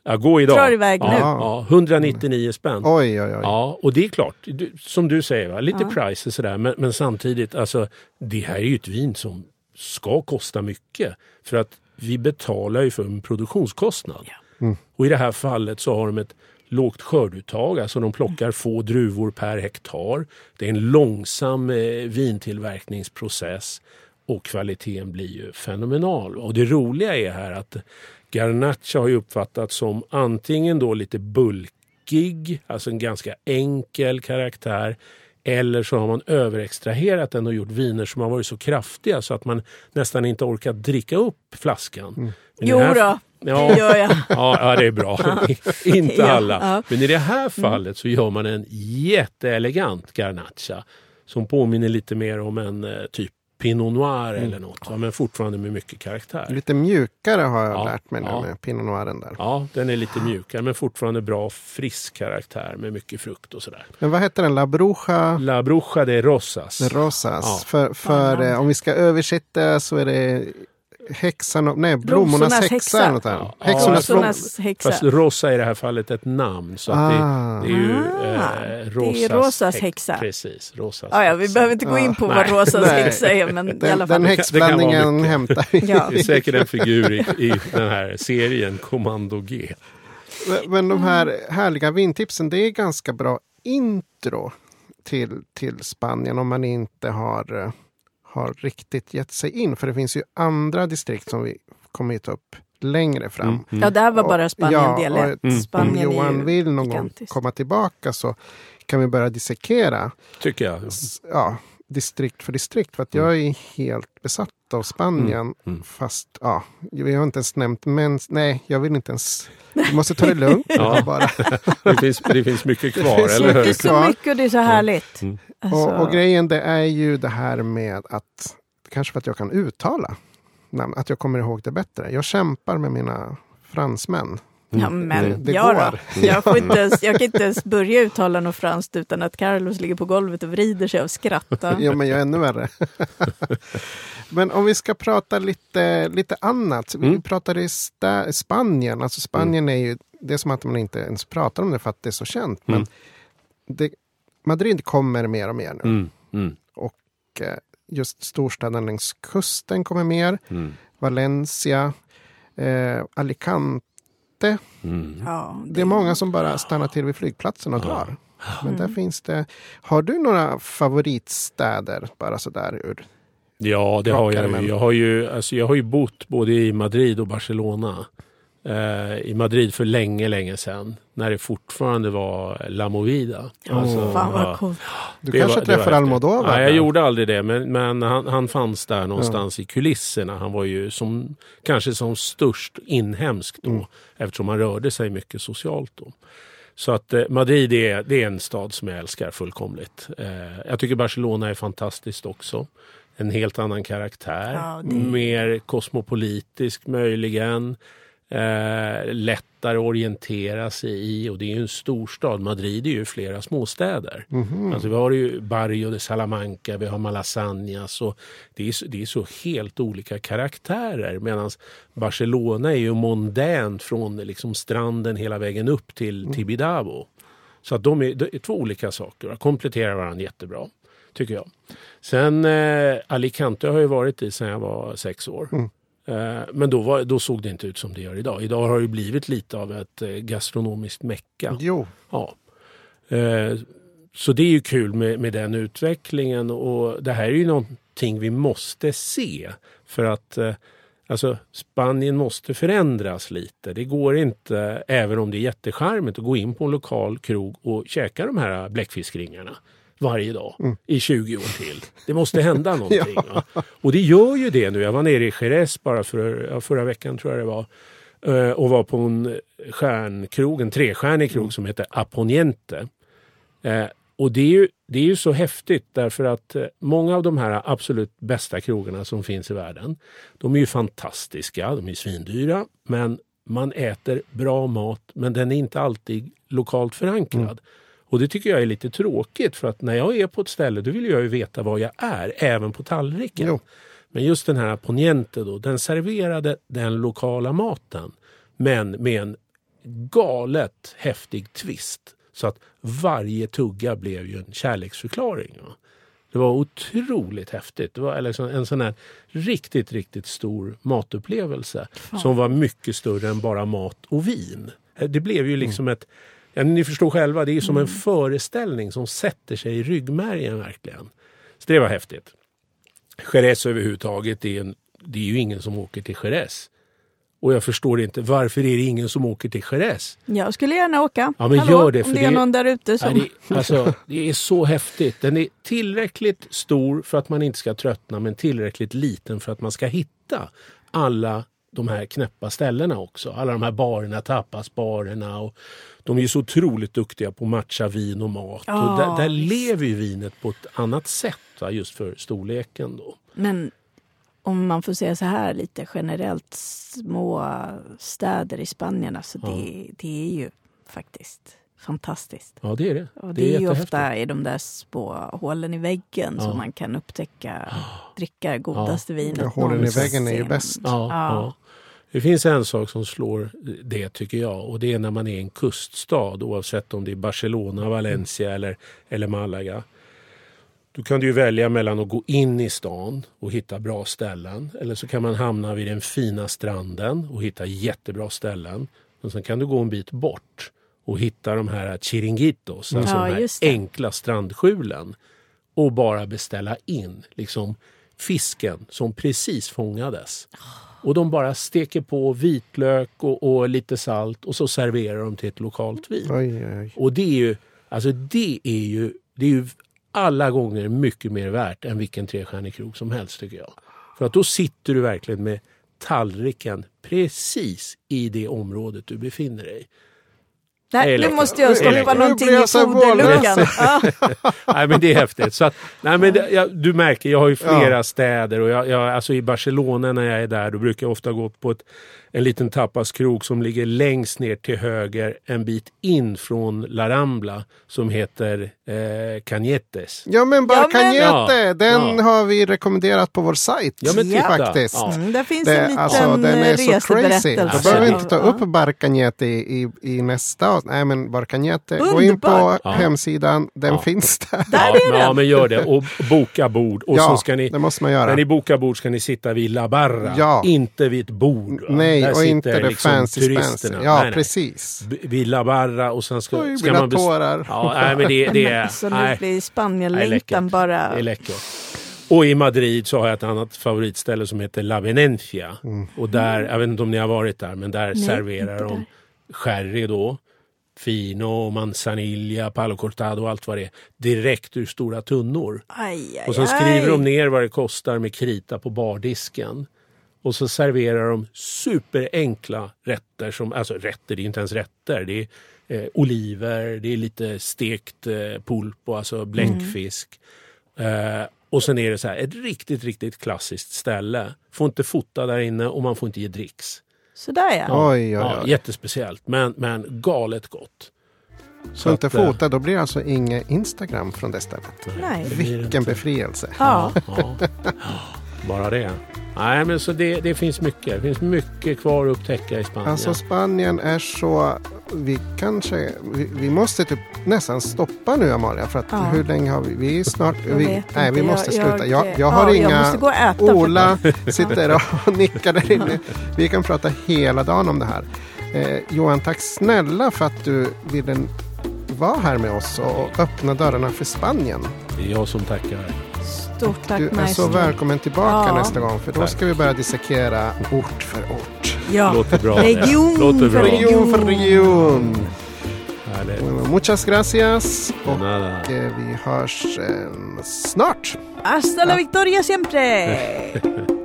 Ja, gå idag. Drar iväg ja, nu. Ja, 199 spänn. Oj, oj, oj. Ja, och det är klart, du, som du säger, va? lite Ja. price och sådär, men, men samtidigt, alltså, det här är ju ett vin som ska kosta mycket. För att vi betalar ju för en produktionskostnad. Mm. Och i det här fallet så har de ett lågt skörduttag, alltså de plockar få druvor per hektar. Det är en långsam eh, vintillverkningsprocess och kvaliteten blir ju fenomenal. Och det roliga är här att Garnacha har ju uppfattats som antingen då lite bulkig, alltså en ganska enkel karaktär. Eller så har man överextraherat den och gjort viner som har varit så kraftiga så att man nästan inte orkar dricka upp flaskan. I Jo det här- då, Ja, det gör jag. *laughs* Ja, ja, det är bra. *laughs* inte Ja, alla. ja. Men i det här fallet så gör man en jätteelegant garnacha som påminner lite mer om en eh, typ Pinot Noir eller något. Men fortfarande med mycket karaktär. Lite mjukare har jag Ja, lärt mig nu ja. med Pinot Noiren där. Ja, den är lite mjukare men fortfarande bra frisk karaktär med mycket frukt och sådär. Men vad heter den? La Bruja La Bruja de Rosas. de Rosas. Ja. För, för eh, om vi ska översätta så är det häxan, och- nej, blommornas häxa. häxa. eller något där. Häxornas. Rosornas häxa. Fast Rosa i det här fallet ett namn. Så att Ah. det, det är ju Ah, eh, det är Rosas, Rosas häx- häxa. Precis, Rosas Ja, ja, vi behöver inte gå in på vad Nej. Rosas Nej. häxa är, men i Den, alla fall. den häxblandningen hämtar vi. Ja. Det är säkert en figur i, i den här serien Kommando G. Men- Men de här härliga vintipsen, det är ganska bra intro till, till Spanien om man inte har, eh, har riktigt gett sig in. För det finns ju andra distrikt som vi kommer att ta upp längre fram. Mm, mm. Ja, det här var bara Spanien del och ett. Mm. Om Spanien är Johan vill någon gång komma tillbaka så kan vi börja dissekera Tycker jag. s- ja, distrikt för distrikt. För att jag är helt besatt av Spanien. Mm. Mm. Fast ja, vi har inte ens nämnt mens. Nej, jag vill inte ens. Vi måste ta det lugnt. *laughs* Ja. bara. *laughs* Det finns, det finns mycket kvar, finns eller Det är hur? så mycket och det är så härligt. Mm. Alltså, Och, och grejen det är ju det här med att, kanske för att jag kan uttala namn, att jag kommer ihåg det bättre. Jag kämpar med mina fransmän. Ja, Mm. men Det ja, går. då. Jag, får inte ens, jag kan inte ens börja uttala något franskt utan att Carlos ligger på golvet och vrider sig av skratt. Ja, *laughs* men jag är ännu värre. *laughs* men om vi ska prata lite, lite annat. Vi Mm. pratade i sta- Spanien. Alltså Spanien är ju, det är som att man inte ens pratar om det för att det är så känt. Men Mm. det, Madrid kommer mer och mer nu. Mm. Mm. Och eh, just storstäderna längs kusten kommer mer. Mm. Valencia, eh, Alicante. Mm. Ja, Det är många som bara stannar till vid flygplatsen och drar. Men där finns det. Har du några favoritstäder bara sådär ur? Ja, det har jag. Jag har ju, alltså, jag har ju bott både i Madrid och Barcelona. Eh, I Madrid för länge, länge sedan. När det fortfarande var La Movida. Alltså, Fan ja. vad coolt. Du Det kanske var- det var träffar häftigt. Almodovar? Nej, jag gjorde aldrig det. Men, men han, han fanns där någonstans i kulisserna. Han var ju som, kanske som störst inhemsk då. Mm. Eftersom han rörde sig mycket socialt då. Så att eh, Madrid är, det är en stad som jag älskar fullkomligt. Eh, jag tycker Barcelona är fantastiskt också. En helt annan karaktär. Ja, det- Mer kosmopolitisk möjligen. Eh, lättare att orientera sig i och det är ju en storstad. Madrid är ju flera småstäder. Alltså vi har ju Barrio de Salamanca, vi har Malasaña. Så det, är, så- det är så helt olika karaktärer. Medan Barcelona är ju mondänt från liksom stranden hela vägen upp till Tibidabo. Så att de är, det är två olika saker och kompletterar varandra jättebra. Tycker jag. Sen eh, Alicante har jag varit i sedan jag var sex år. Eh, men då, var, då såg det inte ut som det gör idag. Idag har det blivit lite av ett eh, gastronomiskt mecka. Jo, Ja. Eh, så det är ju kul med, med den utvecklingen och det här är ju någonting vi måste se. För att eh, alltså, Spanien måste förändras lite. Det går inte, även om det är jättecharmigt, att gå in på en lokal krog och käka de här bläckfiskringarna varje dag i 20 år till. Det måste hända *laughs* någonting. va? Och det gör ju det nu. Jag var nere i Jerez bara för, ja, förra veckan tror jag det var eh, och var på en stjärnkrog, en trestjärnig krog som heter Aponiente. Eh, och det är, ju, det är ju så häftigt därför att eh, många av de här absolut bästa krogarna som finns i världen, de är ju fantastiska, de är svindyra, men man äter bra mat, men den är inte alltid lokalt förankrad. Och det tycker jag är lite tråkigt för att när jag är på ett ställe då vill jag ju veta vad jag är, även på tallriken. Jo. Men just den här Poniente då, den serverade den lokala maten. Men med en galet häftig twist. Så att varje tugga blev ju en kärleksförklaring. va. Det var otroligt häftigt. Det var liksom en sån här riktigt, riktigt stor matupplevelse. Som var mycket större än bara mat och vin. Det blev ju liksom ett... Ja, ni förstår själva, det är som en föreställning som sätter sig i ryggmärgen verkligen. Så det var häftigt. Jerez överhuvudtaget, det är, en, det är ju ingen som åker till Jerez. Och jag förstår inte, varför är det ingen som åker till Jerez? Jag skulle gärna åka. Ja, men Hallå, gör det, om för det är någon där ute som... Nej, det, alltså, det är så häftigt. Den är tillräckligt stor för att man inte ska tröttna men tillräckligt liten för att man ska hitta alla de här knäppa ställena också. Alla de här barerna, tapasbarerna. Och de är ju så otroligt duktiga på att matcha vin och mat. Ja, och där, där lever ju vinet på ett annat sätt va, just för storleken. Då. Men om man får säga så här lite generellt, små städer i Spanien, alltså det, det är ju faktiskt fantastiskt. Ja, det är det. Och det, är, ju jättehäftigt. ofta i de där små hålen i väggen Ja. som man kan upptäcka, dricka det godaste vinet Ja, hålen i väggen är ju bäst. Ja, Ja. ja. Det finns en sak som slår det tycker jag och det är när man är en kuststad oavsett om det är Barcelona, Valencia eller, eller Malaga. Då kan du ju välja mellan att gå in i stan och hitta bra ställen eller så kan man hamna vid den fina stranden och hitta jättebra ställen. Och sen kan du gå en bit bort och hitta de här chiringuitos, alltså Ja, de här enkla strandskjulen och bara beställa in liksom fisken som precis fångades. Och de bara steker på vitlök och, och lite salt och så serverar de till ett lokalt vin. Oj, oj. Och det är ju, alltså det är ju, det är ju alla gånger mycket mer värt än vilken trestjärnig krog som helst tycker jag. För att då sitter du verkligen med tallriken precis i det området du befinner dig Nej, nu måste jag stoppa någonting Nu i foderluckan. Ja. *laughs* Nej men det är häftigt. Så att, nej, men det, jag, du märker, jag har ju flera städer och jag, jag, alltså i Barcelona när jag är där då brukar jag ofta gå på ett, en liten tapaskrog som ligger längst ner till höger en bit in från La Rambla som heter eh, Cañetes. Ja men Ja, men- Barcagnete, Ja, den ja. har vi rekommenderat på vår sajt. Ja, men titta. faktiskt. Ja. Mm, där finns Det, en liten alltså, den är så crazy. reseberättelse. Då behöver vi Ja. inte ta upp Barcagnete i, i, i nästa avsnitt. Nej men Barcagnete, gå in på. Ja. hemsidan, den Ja. finns där. Där ja, är men- den. ja men gör det och boka bord. Och ja, så ska ni, det måste man göra. när ni bokar bord ska ni sitta vid La Barra, Ja. inte vid ett bord. va? Nej, Där och inte det liksom fancy turisterna. Ja, Nej, precis. B- Vid La Barra och sen ska, Oj, ska man... tårar. Ja, nej, men det, det är... *laughs* Så nej. nu blir Nej, Spanien-längtan läckert. bara... Det är läckert. Och i Madrid så har jag ett annat favoritställe som heter La Venencia. Mm. Och där, jag vet inte om ni har varit där, men där Nej, serverar de sherry då. Fino, manzanilla, palo cortado och allt vad det är. Direkt ur stora tunnor. Aj, aj, Och sen aj. skriver de ner vad det kostar med krita på bardisken. Och så serverar de superenkla rätter. Som, alltså rätter, det är inte ens rätter. Det är eh, oliver, det är lite stekt eh, pulpo, alltså blänkfisk. Mm. Eh, och sen är det så här, ett riktigt, riktigt klassiskt ställe. Får inte fota där inne och man får inte ge dricks. Sådär ja. Oj, oj, oj. Ja, jättespeciellt, men, men galet gott. Så inte att, eh, fota, då blir det alltså inget Instagram från det stället. Nej. Vilken inte. befrielse. Ja. Ja, bara det. Nej, men så det, det finns mycket. Det finns mycket kvar att upptäcka i Spanien. Alltså Spanien är så... Vi kanske... Vi, vi måste typ nästan stoppa nu Amalia. För att Ja. hur länge har vi... Vi är snart... Jag Vi, vet nej, vi måste Jag- sluta. Jag, jag- jag har ja, inga... jag måste gå och äta Ola *laughs* sitter och *laughs* nickar där inne. Vi kan prata hela dagen om det här. Eh, Johan, tack snälla för att du ville vara här med oss och öppna dörrarna för Spanien. Det är jag som tackar. Stort tack Du är så välkommen tillbaka Ja. nästa gång. För då Tack. ska vi börja dissekera ort för ort. Ja. Låter bra det. Region Låter bra. Region för region. Härligt. Muchas gracias. Och eh, vi hörs eh, snart. Hasta la victoria siempre! *laughs*